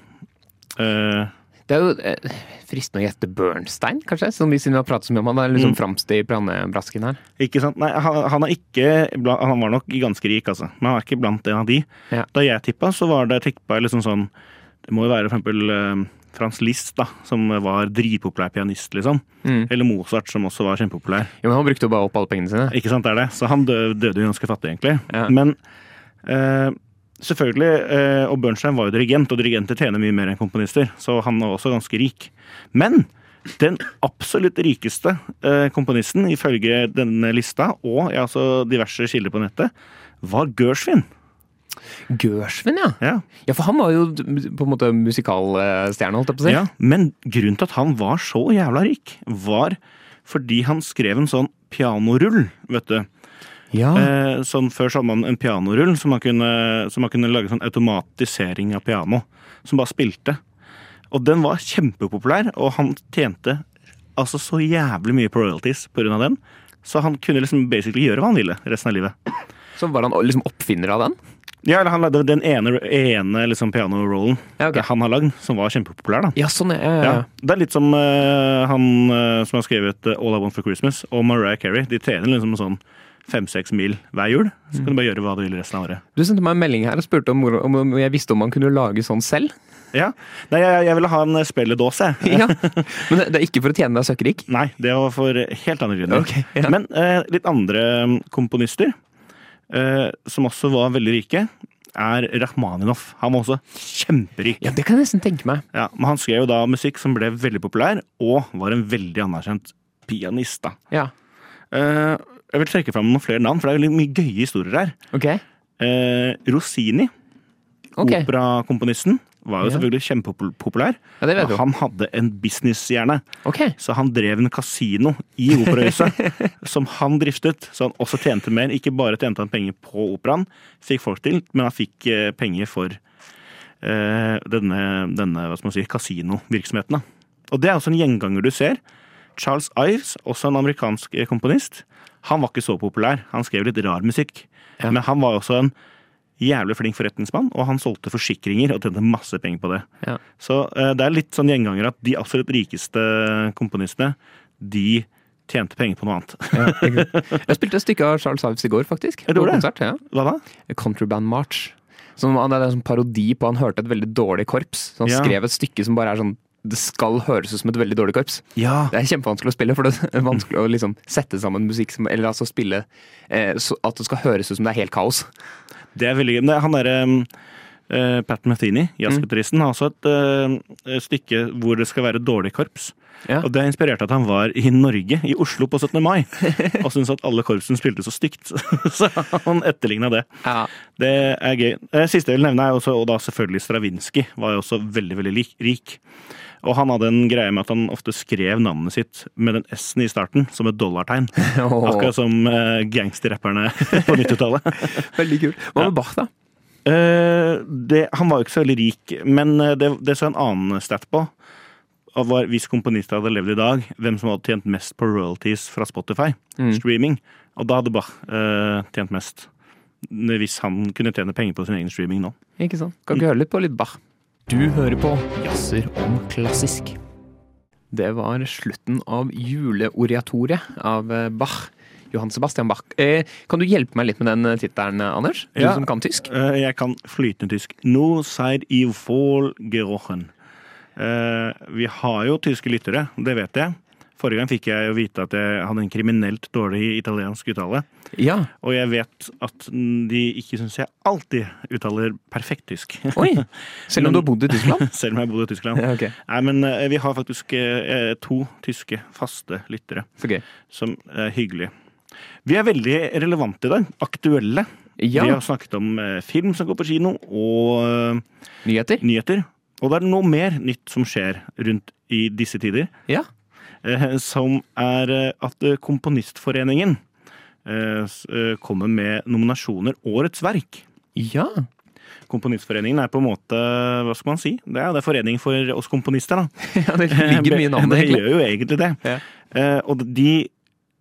Eh, Det er jo eh, fristende å gjette Bernstein, kanskje? Som vi siden vi har pratet så mye om han er liksom Mm. fremst i brannebrasken her. ikke sant? Nei, han, han er ikke Han var nok ganske rik, altså. Men han er ikke blant en av de. Ja. Da jeg tippa, så var det tippa liksom sånn Det må jo være for eksempel eh, Frans Liszt, da, som var dritpopulær pianist, liksom. Mm. Eller Mozart, som også var kjempepopulær. Jo, men han brukte jo bare opp alle pengene sine. Ikke sant, det er det. Så han døde, døde jo ganske fattig, egentlig. Ja. Men eh, selvfølgelig eh, Og Bernstein var jo dirigent, og dirigenter tjener mye mer enn komponister, så han var også ganske rik. Men den absolutt rikeste eh, komponisten, ifølge denne lista, og ja, altså diverse kilder på nettet, var Gershwin. Gershwin, ja. Ja. Ja, for han var jo på en måte musikalstjerne, holdt jeg på å si. ja. Men grunnen til at han var så jævla rik, var fordi han skrev en sånn pianorull, vet du. Ja. Eh, sånn Før så hadde man en pianorull, som man kunne, som man kunne lage sånn automatisering av piano. Som bare spilte. Og den var kjempepopulær, og han tjente altså så jævlig mye på royalties pga. den. Så han kunne liksom basically gjøre hva han ville resten av livet. Så var han liksom oppfinner av den? Ja, eller han lagde den ene, ene liksom pianorollen Ja, okay. han har lagd, som var kjempepopulær. da. Ja, sånn, ja. ja, Ja, ja. Det er litt som uh, han uh, som har skrevet eh, All I Want for Christmas og Mariah Carey. De tjener liksom sånn fem-seks mil hver jul. Så kan du bare gjøre hva du vil resten av året. Du sendte meg en melding her og spurte om, om, jeg visste om man kunne lage sånn selv. Ja. Nei, jeg, jeg ville ha en spilledåse. jeg. Ja. Men det, det er ikke for å tjene deg søkkrik? Nei, det var for helt andre grunner. Ok, ja. Men eh, litt andre mm, komponister, eh, som også var veldig rike, er Rakhmaninov. Han var også kjemperik. Ja, det kan jeg nesten tenke meg. Ja, men han skrev jo da musikk som ble veldig populær, og var en veldig anerkjent pianist. da. Ja. Eh, jeg vil trekke fram noen flere navn, for det er veldig mye gøye historier her. Ok. Eh, Rossini, okay. operakomponisten, var jo Ja. selvfølgelig kjempepopulær. Ja, det vet Og du. han hadde en businesshjerne. Ok. Så han drev en kasino i operahuset som han driftet. Så han også tjente mer. Ikke bare tjente han penger på operaen, fikk folk til, men han fikk eh, penger for eh, denne, denne hva skal man si, kasinovirksomheten. da. Og det er også en gjenganger du ser. Charles Ives, også en amerikansk eh, komponist, han var ikke så populær. Han skrev litt rar musikk. Ja. Men han var også en jævlig flink forretningsmann, og han solgte forsikringer og tjente masse penger på det. Ja. Så eh, det er litt sånn gjenganger at de absolutt rikeste komponistene, de tjente penger på noe annet. Ja, jeg spilte et stykke av Charles Ives i går, faktisk. Er det på det? konsert. Ja. Hva da? Countryband March. Som, det er en sånn parodi på han hørte et veldig dårlig korps. Så han Ja. skrev et stykke som bare er sånn Det skal høres ut som et veldig dårlig korps. Ja. Det er kjempevanskelig å spille, for det er vanskelig å liksom sette sammen musikk som Eller altså spille eh, så at det skal høres ut som det er helt kaos. Det er veldig gøy. Han derre uh, Pat Metheny, jazzgitaristen, har også et eh, stykke hvor det skal være dårlig korps. Ja. Og Det er inspirert av at han var i Norge, i Oslo på 17. mai, og syntes at alle korpsene spilte så stygt. så han etterligna det. Ja. Det er gøy. Eh, Siste jeg vil nevne, er også, og da selvfølgelig Stravinskij, var jo også veldig, veldig lik, rik. Og han hadde en greie med at han ofte skrev navnet sitt med den S-en i starten, som et dollartegn. Akkurat som uh, gangsterrapperne på 90-tallet. Veldig kult. Hva med Bach, da? Uh, det, han var jo ikke så veldig rik, men eh, det, det så en annen stat på. Og var, hvis komponister hadde levd i dag, hvem som hadde tjent mest på royalties fra Spotify. Streaming. Og da hadde Bach uh, tjent mest. Hvis han kunne tjene penger på sin egen streaming nå. Ikke sant? Kan ikke høre litt på litt Bach? Du hører på Jazzer om klassisk. Det var slutten av juleoratoriet av eh, Bach. Johan Sebastian Bach. Eh, kan du hjelpe meg litt med den tittelen, Anders? Du Ja. som kan tysk? Eh, jeg kan flytende tysk. No seid i voll gerochen. Eh, vi har jo tyske lyttere, det vet jeg. Forrige gang fikk jeg jo vite at jeg hadde en kriminelt dårlig italiensk uttale. Ja. Og jeg vet at de ikke syns jeg alltid uttaler perfekt tysk. Oi! Selv om du har bodd i Tyskland? Selv om jeg bodd i Tyskland. Ja, ok. Nei, men eh, vi har faktisk eh, to tyske faste lyttere, okay. som er hyggelige. Vi er veldig relevante i dag. Aktuelle. Ja. Vi har snakket om eh, film som går på kino, og eh, Nyheter? nyheter. Og det er noe mer nytt som skjer rundt i disse tider. Ja. Eh, Som er eh, at eh, Komponistforeningen kommer med nominasjoner Årets verk. Ja. Komponistforeningen er på en måte, hva skal man si, det er, det er forening for oss komponister, da. ja det ligger mye i navnet, Det gjør jo egentlig det. Ja. Og de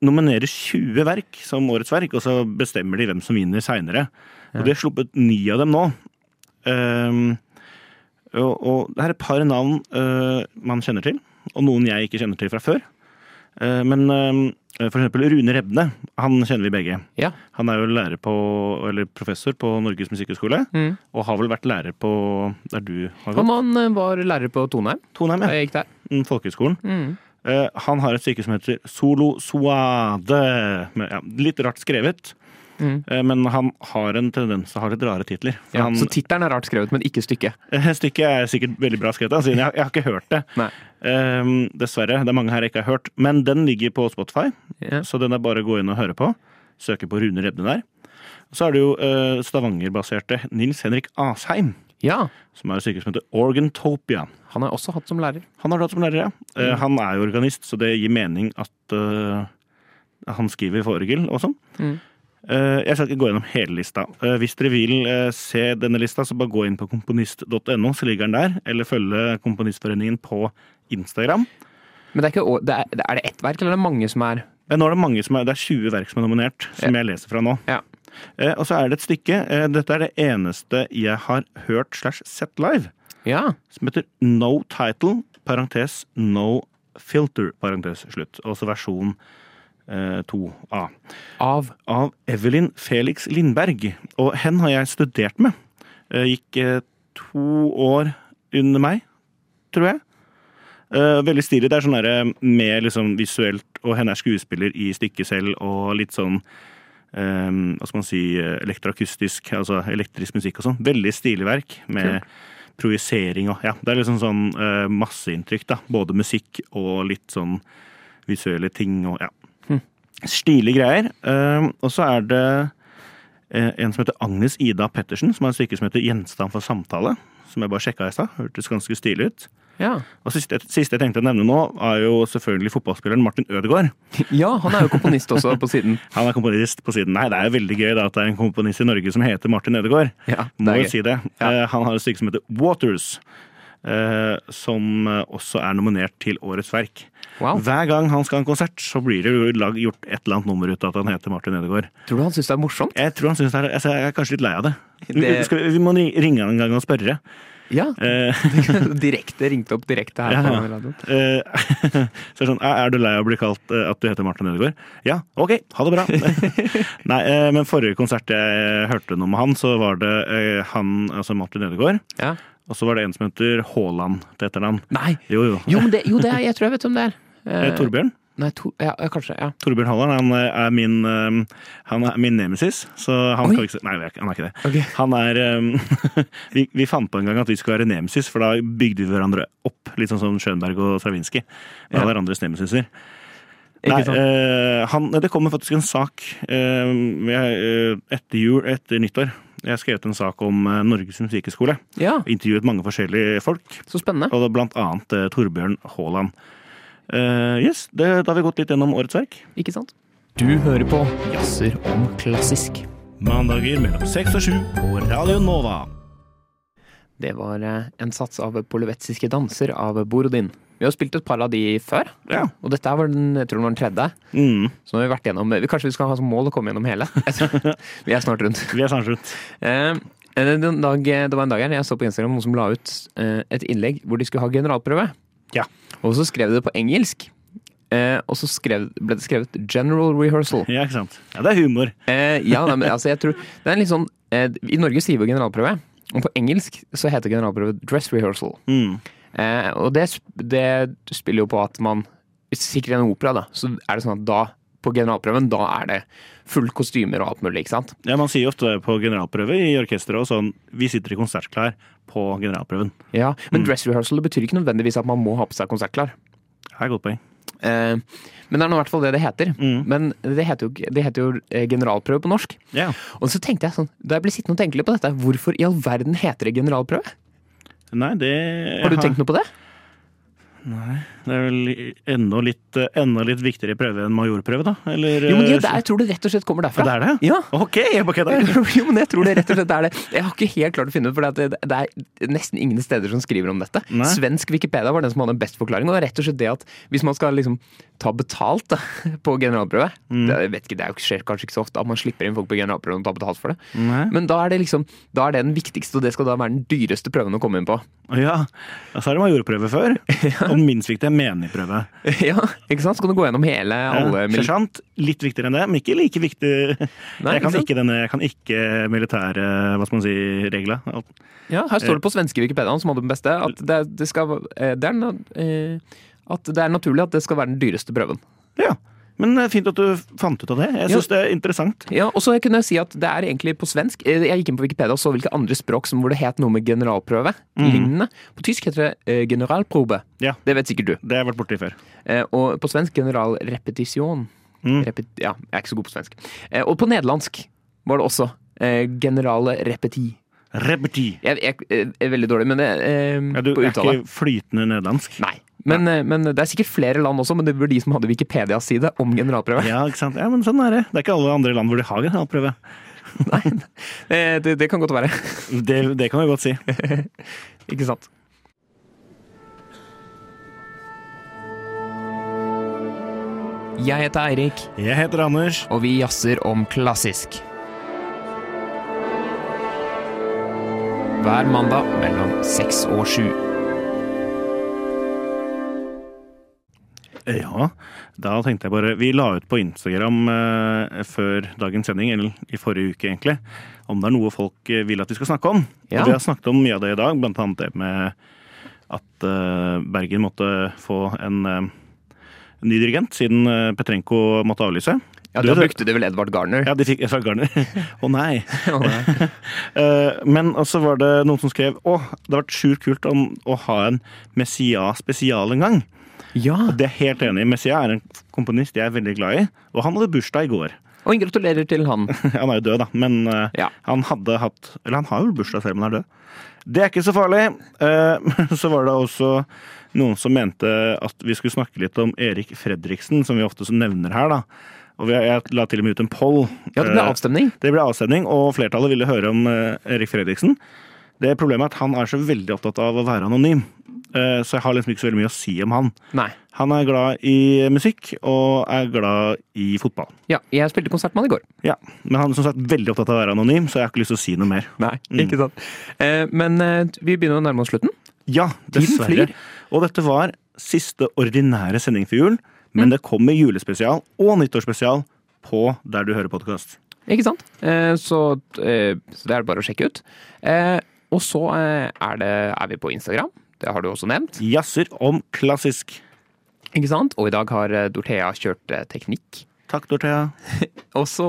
nominerer 20 verk som årets verk, og så bestemmer de hvem som vinner seinere. Og de har sluppet ni av dem nå. Um, og, og det er et par navn uh, man kjenner til, og noen jeg ikke kjenner til fra før. Eh, men ehm, for eksempel Rune Rebne, han kjenner vi begge. Ja. Han er jo lærer på, eller professor på Norges musikkhøgskole, Mm. og har vel vært lærer på der du har gått? han eh, var lærer på Tonheim. Tonheim, ja. jeg gikk der. Mm, Folkehøgskolen. Mm. Eh, han har et stykke som heter Solo Suade. Med, ja, litt rart skrevet, Mm. eh, men han har en tendens til å ha litt rare titler. Ja, han, så tittelen er rart skrevet, men ikke stykket. eh, stykket er sikkert veldig bra skrevet, altså, jeg, jeg har ikke hørt det. Eh, dessverre. Det er mange her jeg ikke har hørt. Men den ligger på Spotify, yeah. så den er bare å gå inn og høre på. Søke på Rune Rebne der. Så er det jo uh, Stavanger-baserte Nils Henrik Asheim, ja. som er et stykke som heter Organtopia. Han har også hatt som lærer. Han har hatt som lærer, ja. Eh, Han er jo organist, så det gir mening at uh, han skriver for orgel og sånn. Mm. Eh, jeg skal ikke gå gjennom hele lista. Eh, hvis dere vil eh, se denne lista, så bare gå inn på komponist.no, så ligger den der. Eller følge Komponistforeningen på Instagram. Men det er, ikke, det er, er det ett verk, eller er det mange som er nå er det mange som er, det er 20 verk som er nominert, som Ja. jeg leser fra nå. Ja. Og så er det et stykke. dette er det eneste jeg har hørt slash sett live. Ja. som heter No Title, parentes No Filter, parentes slutt. Altså versjon eh, 2A. Av Av Evelyn Felix Lindberg. Og hen har jeg studert med. Eh, gikk eh, to år under meg, tror jeg. Eh, veldig stilig. Det er sånn derre med liksom visuelt, og henne er skuespiller i stykket selv, og litt sånn um, hva skal man si, eh, elektroakustisk, altså elektrisk musikk og sånn. Veldig stilig verk med projisering og Ja, det er liksom sånn uh, masseinntrykk, da. Både musikk og litt sånn visuelle ting og ja. Stilige greier. Eh, og så er det eh, en som heter Agnes Ida Pettersen, som har en stykke som heter 'Gjenstand for samtale'. Som jeg bare sjekka i stad. Hørtes ganske stilig ut. Ja. Og siste, siste jeg tenkte å nevne nå, er jo selvfølgelig fotballspilleren Martin Ødegaard. ja, han er jo komponist også, på siden. Han er komponist på siden. Nei, det er jo veldig gøy da at det er en komponist i Norge som heter Martin Ødegaard. Ja, Må jo si det. Ja. Eh, han har et stykke som heter Waters. Eh, som eh, også er nominert til Årets verk. Wow. Hver gang han skal ha en konsert, så blir det gjort et eller annet nummer ut av at han heter Martin Edegaard. Tror du han syns det er morsomt? Jeg tror han synes det er, altså, jeg er kanskje litt lei av det. Vi, Det- skal, vi må ringe han en gang og spørre. Ja. Eh, direkte, ringte opp direkte her Ja, så er sånn, er du lei av å bli kalt at du heter Martin Ødegaard? Ja, ok, ha det bra. Nei, men forrige konsert jeg hørte noe med han, så var det han, altså Martin Ødegaard, Ja. Og så var det en som heter Haaland til etternavn. Nei! Jo, jo. Jo, men det, jo, det er, jeg tror jeg vet hvem det er. Eh, Eh, Torbjørn? Nei, to, ja, ja, kanskje. ja. Torbjørn Haaland han eh, er min, eh, han er min nemesis, så han Oi. kan ikke Nei, han er ikke det. Okay. Han er eh, vi, vi fant på en gang at vi skulle være nemesis, for da bygde vi hverandre opp. Litt sånn som Schönberg og Stravinskij. Vi Ja. hverandres nemesiser. Nei, eh, han, det kommer faktisk en sak eh, eh, etter jul, etter nyttår. Jeg har skrevet en sak om eh, Norges musikkskole. Ja, Intervjuet mange forskjellige folk, så spennende. og blant annet eh, Torbjørn Haaland. Eh, yes, det, da har vi gått litt gjennom årets verk. Ikke sant? Du hører på Jazzer om klassisk. Mandager mellom seks og sju på Radio Nova. Det var en sats av Polivetziske danser av Borodin. Vi har spilt et par av de før, Ja. og dette var den, jeg tror det var den tredje. Mm, Så nå har vi vært gjennom vi- Kanskje vi skal ha som mål å komme gjennom hele? Vi er snart rundt. vi er snart rundt. Eh, en dag, det var en dag her jeg så på Instagram noen som la ut eh, et innlegg hvor de skulle ha generalprøve. Ja. Og så skrev de det på engelsk. Eh, og så skrev, ble det skrevet 'general rehearsal'. Ja, ikke sant. Ja, det er humor. Eh, ja, nei, men altså, jeg tror Det er litt sånn eh, I Norge sier vi generalprøve, og på engelsk så heter generalprøve 'dress rehearsal'. Mm. Eh, og det, det spiller jo på at man sikrer en opera, da, så er det sånn at da, på generalprøven, da er det full kostymer og alt mulig, ikke sant? Ja, Man sier ofte på generalprøve i orkesteret og sånn Vi sitter i konsertklær på generalprøven. Ja, Men dress rehearsal det betyr ikke nødvendigvis at man må ha på seg konsertklær. Det er et godt poeng. Eh, men det er nå i hvert fall det det heter. Mm. Men det heter jo, det heter jo eh, generalprøve på norsk. Yeah. Og så tenkte jeg sånn, da jeg ble sittende og tenke litt på dette, hvorfor i all verden heter det generalprøve? Nei, det Har du tenkt noe på det? Det er vel enda litt, eh, enda litt viktigere prøve enn majorprøve, da? Eller, Jo, men jeg, der, jeg tror det rett og slett kommer derfra. Det er det? Ja. Ok, jeg bare kødder. jo, men jeg tror det rett og slett er det. Jeg har ikke helt klart å finne ut, for det, det er nesten ingen steder som skriver om dette. Nei. Svensk Wikipedia var den som hadde best forklaring, og det er rett og slett det at hvis man skal liksom ta betalt da, på generalprøve Mm. det, jeg vet ikke, det er skjer kanskje ikke så ofte at man slipper inn folk på generalprøven og tar betalt for det, Nei. men da er det liksom da er det den viktigste, og det skal da være den dyreste prøven å komme inn på. Ja, så er det majorprøve før. Og den minst viktige menigprøve. ja, ikke sant? Så kan du gå gjennom hele alle Ja, Sersjant, litt viktigere enn det, men ikke like viktig. Nei, jeg, kan ikke denne, jeg kan ikke militære hva skal man si, regler. Ja, her står det på svenske Wikipedia, som hadde den beste, at det, det, skal, eh, det, er, eh, at det er naturlig at det skal være den dyreste prøven. Ja, men eh, fint at du fant ut av det. Jeg syns det er interessant. Ja, og så kunne jeg si at det er egentlig på svensk. Eh, Jeg gikk inn på Wikipedia og så hvilke andre språk som hvor det het noe med generalprøve. Lignende. På tysk heter det eh, generalprobe. Ja. Det vet sikkert du. Det har jeg vært borti før. Og på svensk generalrepetisjon. Mm. Repet, ja, jeg er ikke så god på svensk. Og på nederlandsk var det også generale repeti. Repeti. Jeg, jeg, jeg er veldig dårlig, men det, eh, Ja, du på er ikke flytende nederlandsk? Nei. Men, eh, men det er sikkert flere land også, men det var de som hadde Wikipedia-side om generalprøve. Ja, ikke sant? Ja, men sånn er det. Det er ikke alle andre land hvor de har generalprøve. Nei, det, det kan godt være. Det, det kan vi godt si. Ikke sant? Jeg heter Eirik, Jeg heter Anders. og vi jazzer om klassisk. Hver mandag mellom seks og sju. Ja, da tenkte jeg bare Vi la ut på Instagram eh, før dagens sending, eller i forrige uke egentlig, om det er noe folk eh, vil at vi skal snakke om. Ja. Og vi har snakket om mye av det i dag, blant annet det med at eh, Bergen måtte få en ny dirigent, siden Petrenko måtte avlyse. Ja, Da brukte du vel Edvard Garner? Ja, de fikk Edvard Garner. Å nei. oh, nei. Men også var det noen som skrev å, det har vært sjukt kult om å ha en Messia spesial en gang. Ja, Og det er helt enig. Messia er en komponist jeg er veldig glad i, og han hadde bursdag i går. og gratulerer til han. Han er jo død, da, men uh, Ja. han hadde hatt Eller han har jo bursdag selv om han er død. Det er ikke så farlig. Uh, Så var det også noen som mente at vi skulle snakke litt om Erik Fredriksen, som vi ofte nevner her, da. Og vi- jeg la til og med ut en poll. Ja, det ble Eh, avstemning. det ble avstemning, og flertallet ville høre om Erik Fredriksen. Det Problemet er at han er så veldig opptatt av å være anonym, eh, så jeg har liksom ikke så veldig mye å si om han. Nei. Han er glad i musikk, og er glad i fotball. Ja, jeg spilte konsert med han i går. Ja, Men han er som sagt veldig opptatt av å være anonym, så jeg har ikke lyst til å si noe mer. Nei, Mm. ikke sant. Mm. men eh, vi begynner å nærme oss slutten. Ja, dessverre. Og dette var siste ordinære sending for jul, men det kommer julespesial og nyttårsspesial på der du hører podkast. Ikke sant? Så, så det er bare å sjekke ut. Og så eh, er, det, er vi på Instagram. Det har du også nevnt. Jazzer om klassisk. Ikke sant? Og i dag har eh, Dorthea kjørt eh, teknikk. Takk, Dorthea. Og så,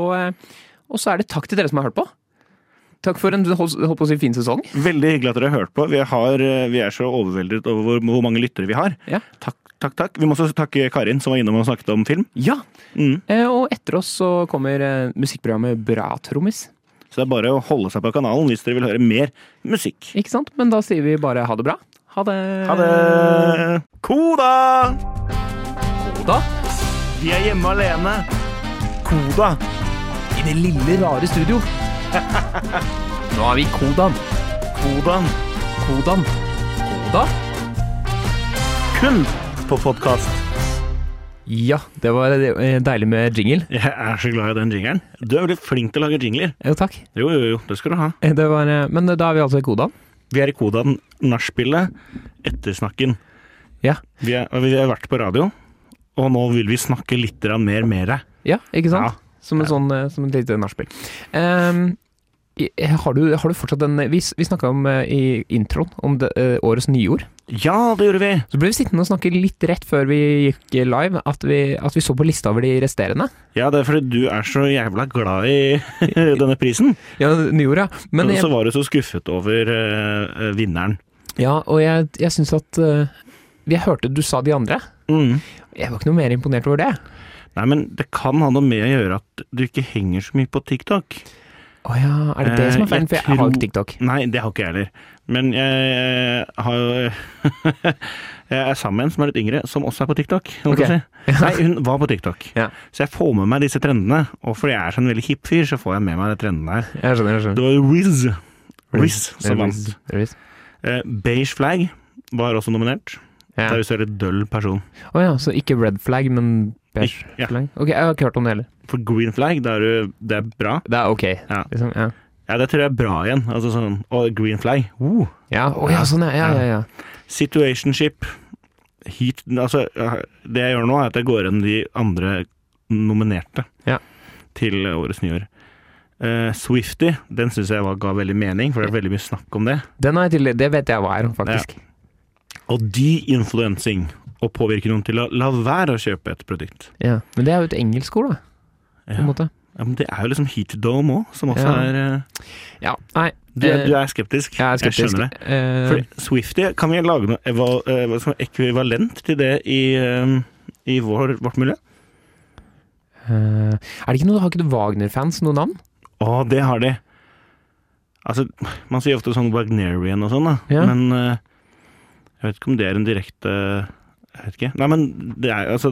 og så er det takk til dere som har hørt på. Takk for en holdt holdt på å si fin sesong. Veldig hyggelig at dere har hørt på. Vi, har, vi er så overveldet over hvor, hvor mange lyttere vi har. Ja. Takk, takk, takk. Vi må også takke Karin, som var innom og snakket om film. Ja. Mm. Eh, og etter oss så kommer musikkprogrammet Bra trommis. Så det er bare å holde seg på kanalen hvis dere vil høre mer musikk. Ikke sant? Men da sier vi bare ha det bra. Ha det. Ha det! Koda! Koda? Vi er hjemme alene. Koda! i det lille, rare studio. Nå er vi Kodan. Kodan. Kodan. Koda? Kun på podkast. Ja, det var eh, deilig med jingle. Jeg er så glad i den jingelen. Du er veldig flink til å lage jingler. Jo, takk. Jo, jo, jo, det skal du ha. Eh, Det var, eh, men da er vi altså i Kodan. Vi er i Kodan nachspielet Ettersnakken. Ja. Vi, er, vi har vært på radio, og nå vil vi snakke litt mer med deg. Ja, ikke sant? Ja. Som, en sånn, som et lite nachspiel. I- har, du, har du fortsatt den Vi, s- vi snakka om eh, i introen om det, eh, årets nyord. Ja, det gjorde vi! Så ble vi sittende og snakke litt rett før vi gikk live, at vi, at vi så på lista over de resterende. Ja, det er fordi du er så jævla glad i denne prisen. Ja, nyord, ja. Men og så var du så skuffet over uh, vinneren. ja, og jeg, jeg syns at uh, Jeg hørte du sa de andre. Mm. Jeg var ikke noe mer imponert over det. Nei, men det kan ha noe med å gjøre at du ikke henger så mye på TikTok. Å ja, er det det som er Eh, feilen? For jeg jeg har ikke TikTok. Nei, det har ikke jeg heller. Men jeg har jo Jeg er sammen med en som er litt yngre, som også er på TikTok. å si. Nei, hun var på TikTok. Ja. Så jeg får med meg disse trendene. Og fordi jeg er sånn veldig hipp fyr, så får jeg med meg de trendene her. Jeg skjønner. jeg skjønner. Det var Riz. Riz som vant. Eh, Beige Flag var også nominert. Ja. Det er jo veldig døll person. Å ja, så ikke red flag, men beige Ja. flag? Ok, jeg har ikke hørt om det heller. For green flag, det er det er bra. Det er ok. Ja. Liksom, ja. Ja, det tror jeg er bra igjen. Altså sånn, og green flag. Uh. Ja, oh, ja, sånn ja. Ja, ja, ja. Situationship. Heat, altså, det jeg gjør nå, er at jeg går gjennom de andre nominerte Ja. til årets nyår. Uh, Swifty, den syns jeg var, ga veldig mening, for det er veldig mye snakk om det. Den har jeg til, det vet jeg hva er, faktisk. Og de-influencing, å påvirke noen til å la være å kjøpe et produkt. Ja. Men det er jo et engelsk ord, da. På en måte. Ja, men det er jo liksom heat dome òg, som også Ja. er eh, Ja, nei. du, eh, du er skeptisk. Jeg er skeptisk. skjønner det. Uh, For Swifty, kan vi lage noe eh, er ekvivalent til det i, eh, i vår, vårt miljø? Uh, er det ikke noe, har ikke du Wagner-fans noe navn? Å, det har de. Altså, man sier ofte sånn Wagnerian og sånn, da. Ja. Men uh, jeg vet ikke om det er en direkte Jeg vet ikke. Nei, men det er altså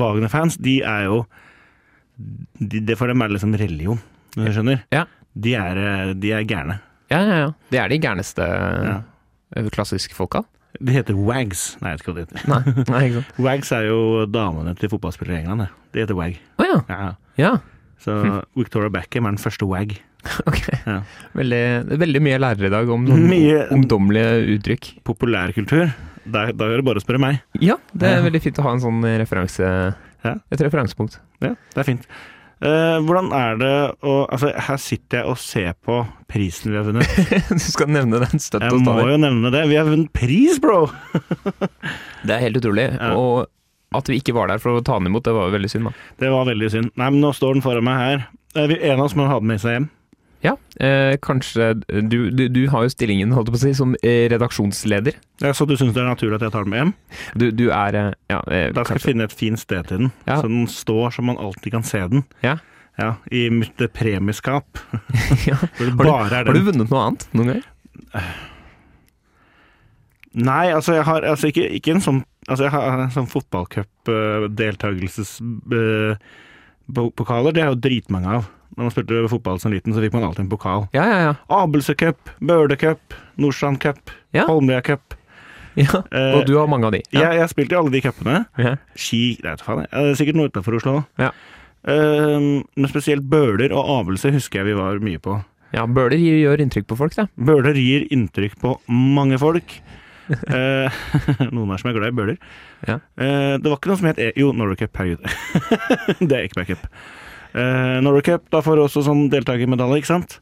Wagner-fans, de er jo de, Det for dem er liksom religion, hvis du skjønner. Ja. De er, eh, de er gærne. Ja, ja, ja. Det er de gærneste Ja. eh, klassiske folka. De heter wags. Nei, jeg vet ikke hva det heter. Nei, nei ikke sant. Wags er jo damene til fotballspillere i England. det. De heter wag. Oh, ja. Ja. Ja, Så Victoria Beckham er den første wag. ok. Ja. Veldig, veldig mye lærere i dag om sånne ungdommelige uttrykk. Populærkultur. Da, gjør er det bare å spørre meg. Ja, det er veldig fint å ha en sånn referanse, Ja. et referansepunkt. Ja, det er fint. Uh, hvordan er det å Altså, her sitter jeg og ser på prisen vi har vunnet. du skal nevne den støtt Jeg må jo nevne det. Vi har vunnet pris, bro! Det er helt utrolig. Ja. Og at vi ikke var der for å ta den imot, det var jo veldig synd, da. Det var veldig synd. Nei, men nå står den foran meg her. Eh, vi- En av oss må ha den med seg hjem. Ja, eh, kanskje du, du, du har jo stillingen, holdt på å si, som eh, redaksjonsleder. Ja, så du syns det er naturlig at jeg tar den med hjem? Du, du er eh, Ja, eh, Da skal jeg finne et fint sted til den, Ja. så den står så man alltid kan se den. Ja. Ja, I mitt eh, premieskap. Ja. Har Har du vunnet noe annet noen gang? Nei, altså jeg har altså ikke, ikke en sånn Altså jeg har en sånn fotballcup-deltakelsespodkaler. Det er jo dritmange av. Når man spilte fotball som liten, så fikk man alltid en pokal. Ja, ja, ja. Abelse Bøhlecup, Bøhle Nordstrand Cup, Ja. Holmlia Cup. ja. Eh, Og du har mange av de. Jeg, jeg har spilt i alle de cupene. Ja. Ski Det faen. jeg. Er sikkert noe utenfor Oslo Ja. Ja. men spesielt Bøler og Avelse husker jeg vi var mye på. ja, Bøhler gjør inntrykk på folk, da. Bøler gir inntrykk på mange folk. uh, noen her som er glad i bøler. Ja. Uh, det var ikke noe som het e Jo, Norway Cup, herregud. det er ikke backup. Uh, Norway Cup, da får du også sånn deltakermedalje, ikke sant?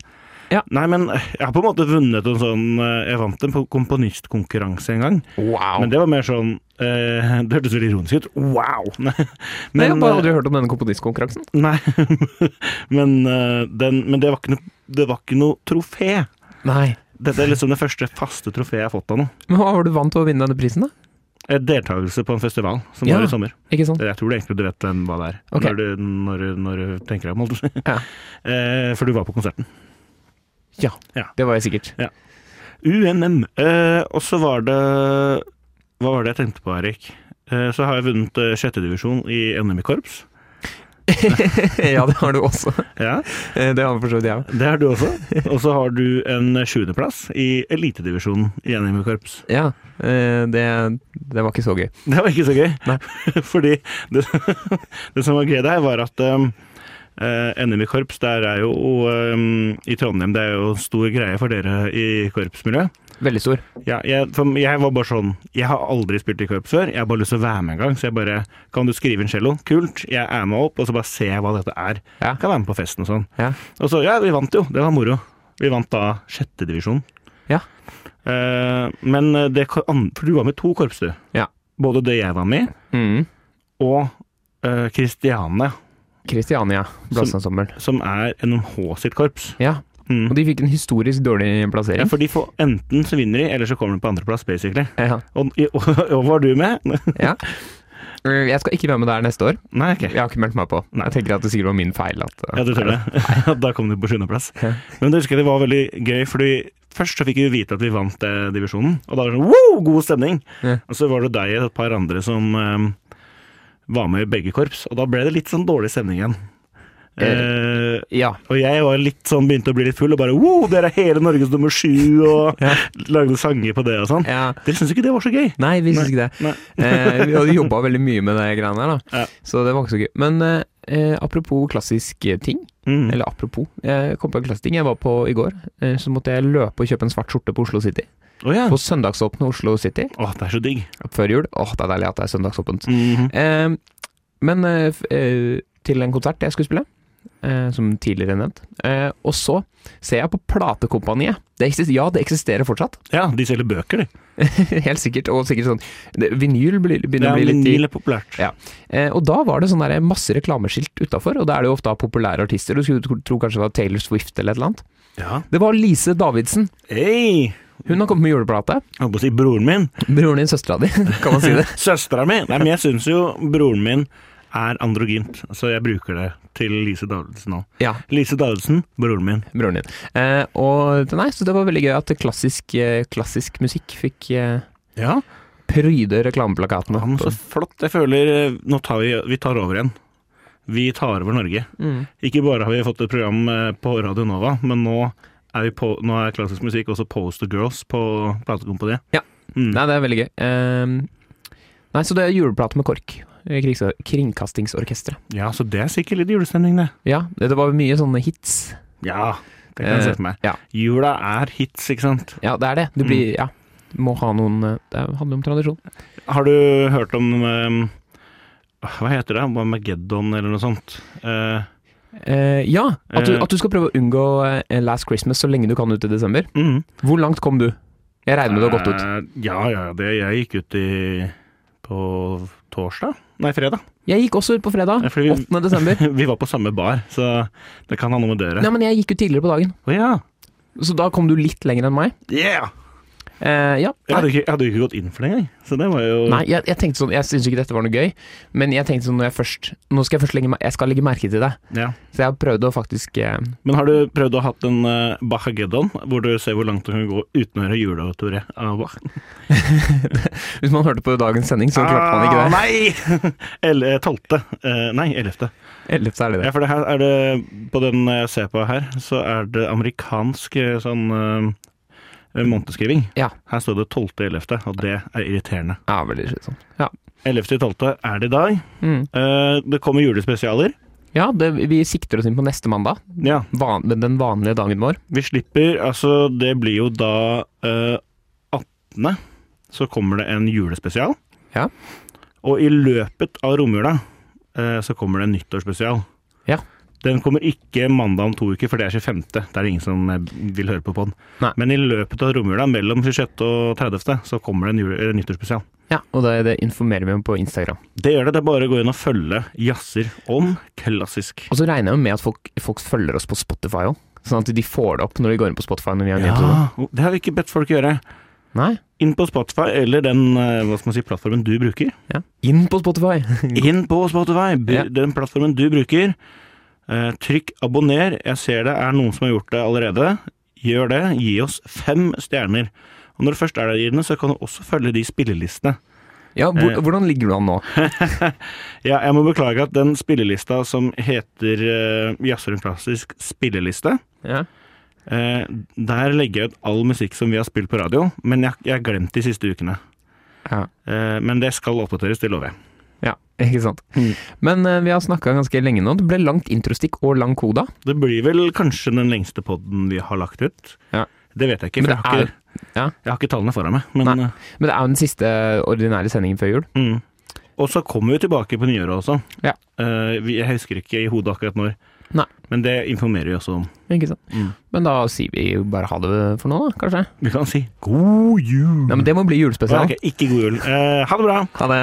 Ja. Nei, men jeg har på en måte vunnet en sånn eh, Jeg vant en komponistkonkurranse en gang. Wow. Men det var mer sånn eh, Det hørtes veldig ironisk ut. Wow! Nei, Men, jeg har bare eh, aldri hørt om denne komponistkonkurransen. Nei, men, eh, den, men det, var ikke noe, det var ikke noe trofé. Nei. Dette er liksom det første faste trofeet jeg har fått av noe. Men hva var du vant til å vinne denne prisen, da? Eh, Deltakelse på en festival som Ja. var i sommer. Ikke sant? Jeg tror det egentlig du vet den, hva det er, okay. når, du, når, når du tenker deg om. holdt jeg på å si. Ja. Eh, for du var på konserten. Ja, Ja. det var jeg sikkert. UNM. Eh, og så var det Hva var det jeg tenkte på, Erik? Eh, så har jeg vunnet eh, sjettedivisjon i NM i korps. ja, det har du også. Ja, Eh, Det har for så vidt jeg òg. det har du også. Og så har du en sjuendeplass i elitedivisjonen i NM korps. Ja, eh, det, det var ikke så gøy. Det var ikke så gøy. Nei. Fordi det, det som var gøy der, var at um, eh, NM i korps, der er jo um, i Trondheim, det er jo stor greie for dere i korpsmiljøet. Veldig stor. Ja, jeg, jeg var bare sånn Jeg har aldri spilt i korps før. Jeg har bare lyst til å være med en gang. Så jeg bare Kan du skrive inn cello? Kult. Jeg er med opp, og så bare ser jeg hva dette er. Ja. Kan være med på festen og sånn. Ja. Og så, ja, vi vant jo. Det var moro. Vi vant da sjette divisjon. Ja. Eh, men det For du var med to korps, du. Ja. Både det jeg var med i, Mm. og uh, Kristiane, Kristiania Blåseensemble. som er NMH sitt korps. Ja, Mm. og de fikk en historisk dårlig plassering. Ja, for de får enten så vinner de, eller så kommer de på andreplass, basically. Ja. Og, og, og var du med? ja. Eh, Jeg skal ikke være med der neste år. Nei, ok. Jeg har ikke meldt meg på. Nei. Jeg tenker at det sikkert var min feil. At, Ja, du tror det? da kom du på sjuendeplass. Ja. Men det husker jeg det var veldig gøy, fordi Først så fikk vi vite at vi vant eh, divisjonen, og da var det sånn wow, god stemning. Ja. Og så var det deg og et par andre som eh, var med i begge korps, og da ble det litt sånn dårlig stemning igjen. Eh, Ja. og jeg var litt sånn, begynte å bli litt full og bare wow, dere er hele Norges nummer sju, og Ja. lagde sanger på det og sånn. ja. Dere syntes ikke det var så gøy? Nei, vi syntes ikke det. Eh, vi hadde jobba veldig mye med det greiene her, da. Ja. Så det var ikke så gøy. Men eh, eh, apropos klassiske ting, Mm. eller apropos, jeg kom på en klassisk ting. Jeg var på i går, eh, så måtte jeg løpe og kjøpe en svart skjorte på Oslo City. Oh, ja. På søndagsåpne Oslo City Å, det er så digg. før jul. Åh, det er deilig at det er søndagsåpent. Mhm. Eh, men eh, eh, til en konsert jeg skulle spille, eh, som tidligere nevnt. Eh, og så ser jeg på Platekompaniet. Det eksister, ja, det eksisterer fortsatt. Ja, de selger bøker, de. Helt sikkert. Og sikkert sånn Vinyl begynner Ja, å bli litt vinyl er populært. Ja. Eh, og da var det sånn masse reklameskilt utafor, og da er det jo ofte populære artister. Du skulle tro, kanskje det var Taylor Swift eller et eller annet. Ja. Det var Lise Davidsen. Hei! Hun har kommet med juleplate. Jeg holdt på å si broren min. Broren din, søstera di, kan man si det. Søstera mi. Nei, men jeg syns jo broren min er androgynt, så jeg bruker det til Lise Davidsen nå. Ja, Lise Davidsen, broren min. broren din. Eh, og nei, så det var veldig gøy at klassisk, eh, klassisk musikk fikk eh, Ja, pryde reklameplakatene. Ja, så flott. Jeg føler eh, Nå tar vi, vi tar over igjen. Vi tar over Norge. Mm. Ikke bare har vi fått et program eh, på Radio Nova, men nå er, vi på, nå er klassisk musikk også Poster Girls på platekompaniet. Ja. Mm. Nei, det er veldig gøy. Eh, nei, så det er juleplate med KORK. Eh, Kringkastingsorkestret. Ja, så det er sikkert litt julestemning, det. Ja, det, var mye sånne hits. Ja, det kan jeg Eh, se for meg. ja. Jula er hits, ikke sant? Ja, det er det. Du blir, ja, må ha noen eh, Det handler om tradisjon. Har du hørt om eh, Hva heter det? Mageddon eller noe sånt? Uh, uh, ja, at du, Eh. at du skal prøve å unngå eh, Last Christmas så lenge du kan ut i desember. mm. Hvor langt kom du? Jeg regner med du har gått ut. Uh, ja, ja, det, jeg gikk ut i på torsdag? Nei, fredag. Jeg gikk også ut på fredag. Ja, vi- 8. desember. Vi var på samme bar, så det kan ha noe med dere. Nei, men jeg gikk ut tidligere på dagen, Å ja. så da kom du litt lenger enn meg. Yeah! Eh, ja. Jeg hadde, ikke, jeg hadde ikke gått inn for det engang, så det var jo Nei, jeg, jeg tenkte sånn Jeg syns ikke dette var noe gøy, men jeg tenkte sånn når jeg først Nå skal jeg først legge, jeg skal legge merke til det. Ja. Så jeg har prøvd å faktisk uh, Men har du prøvd å ha en uh, Bahageddon, hvor du ser hvor langt du kan gå uten å høre juleoratoriet av Bach? Hvis man hørte på dagens sending, så klarte man ikke det. Ah, nei! Eller tolvte. Eh, nei, ellevte. 11. er det Ja, det. for det her er det På den jeg ser på her, så er det amerikansk sånn uh, månedskriving. Ja. Her står det 12.11., og det er irriterende. Ja, veldig slitsomt. Ja. 11.12. er det i dag. Mm. Eh, det kommer julespesialer. Ja, det, vi sikter oss inn på neste mandag. Ja, Van, den vanlige dagen vår. vi slipper Altså, det blir jo da eh, 18. så kommer det en julespesial. Ja. Og i løpet av romjula eh, så kommer det en nyttårsspesial. Den kommer ikke mandag om to uker, for det er 25. Det er ingen som vil høre på den. Nei. Men i løpet av romjula, mellom 26. og 30., så kommer det en jule, en nyttårsspesial. Ja, og det, det informerer vi om på Instagram. Det gjør det. Det er bare å gå inn og følge jazzer om klassisk. Og så regner jeg med at folk, folk følger oss på Spotify òg. Sånn at de får det opp når de går inn på Spotify når vi har en ja, det har vi ikke bedt folk gjøre. Nei? Inn på Spotify eller den eh, hva skal man si, plattformen du bruker. Ja. Inn på Spotify! Inn på Spotify, den plattformen du bruker. Eh, trykk abonner. Jeg ser det er noen som har gjort det allerede. Gjør det. Gi oss fem stjerner. Og når du først er der inne, så kan du også følge de spillelistene. Ja, hvor, Eh. Hvordan ligger du an nå? Ja, jeg må beklage at den spillelista som heter uh, Jazzer klassisk spilleliste, Ja. uh, der legger jeg ut all musikk som vi har spilt på radio, men jeg har glemt de siste ukene. Ja. Uh, men det skal oppdateres, det lover jeg. Ja, ikke sant. Mm. Men uh, vi har snakka ganske lenge nå. Det ble langt introstikk og lang koda. Det blir vel kanskje den lengste podden vi har lagt ut. Ja. Det vet jeg ikke, for jeg har, er, ikke, ja. jeg har ikke tallene foran meg. Men, Nei. Men det er jo den siste ordinære sendingen før jul. eh, mm. Og så kommer vi tilbake på nyåret også. Ja. Uh, jeg husker ikke i hodet akkurat når, Nei. men det informerer vi også om. Ikke sant? Mm. Men da sier vi bare ha det for nå, da, kanskje? Vi kan si god jul! Nei, men Det må bli julespesial. Ok, ikke god jul. Uh, ha det bra! Ha det.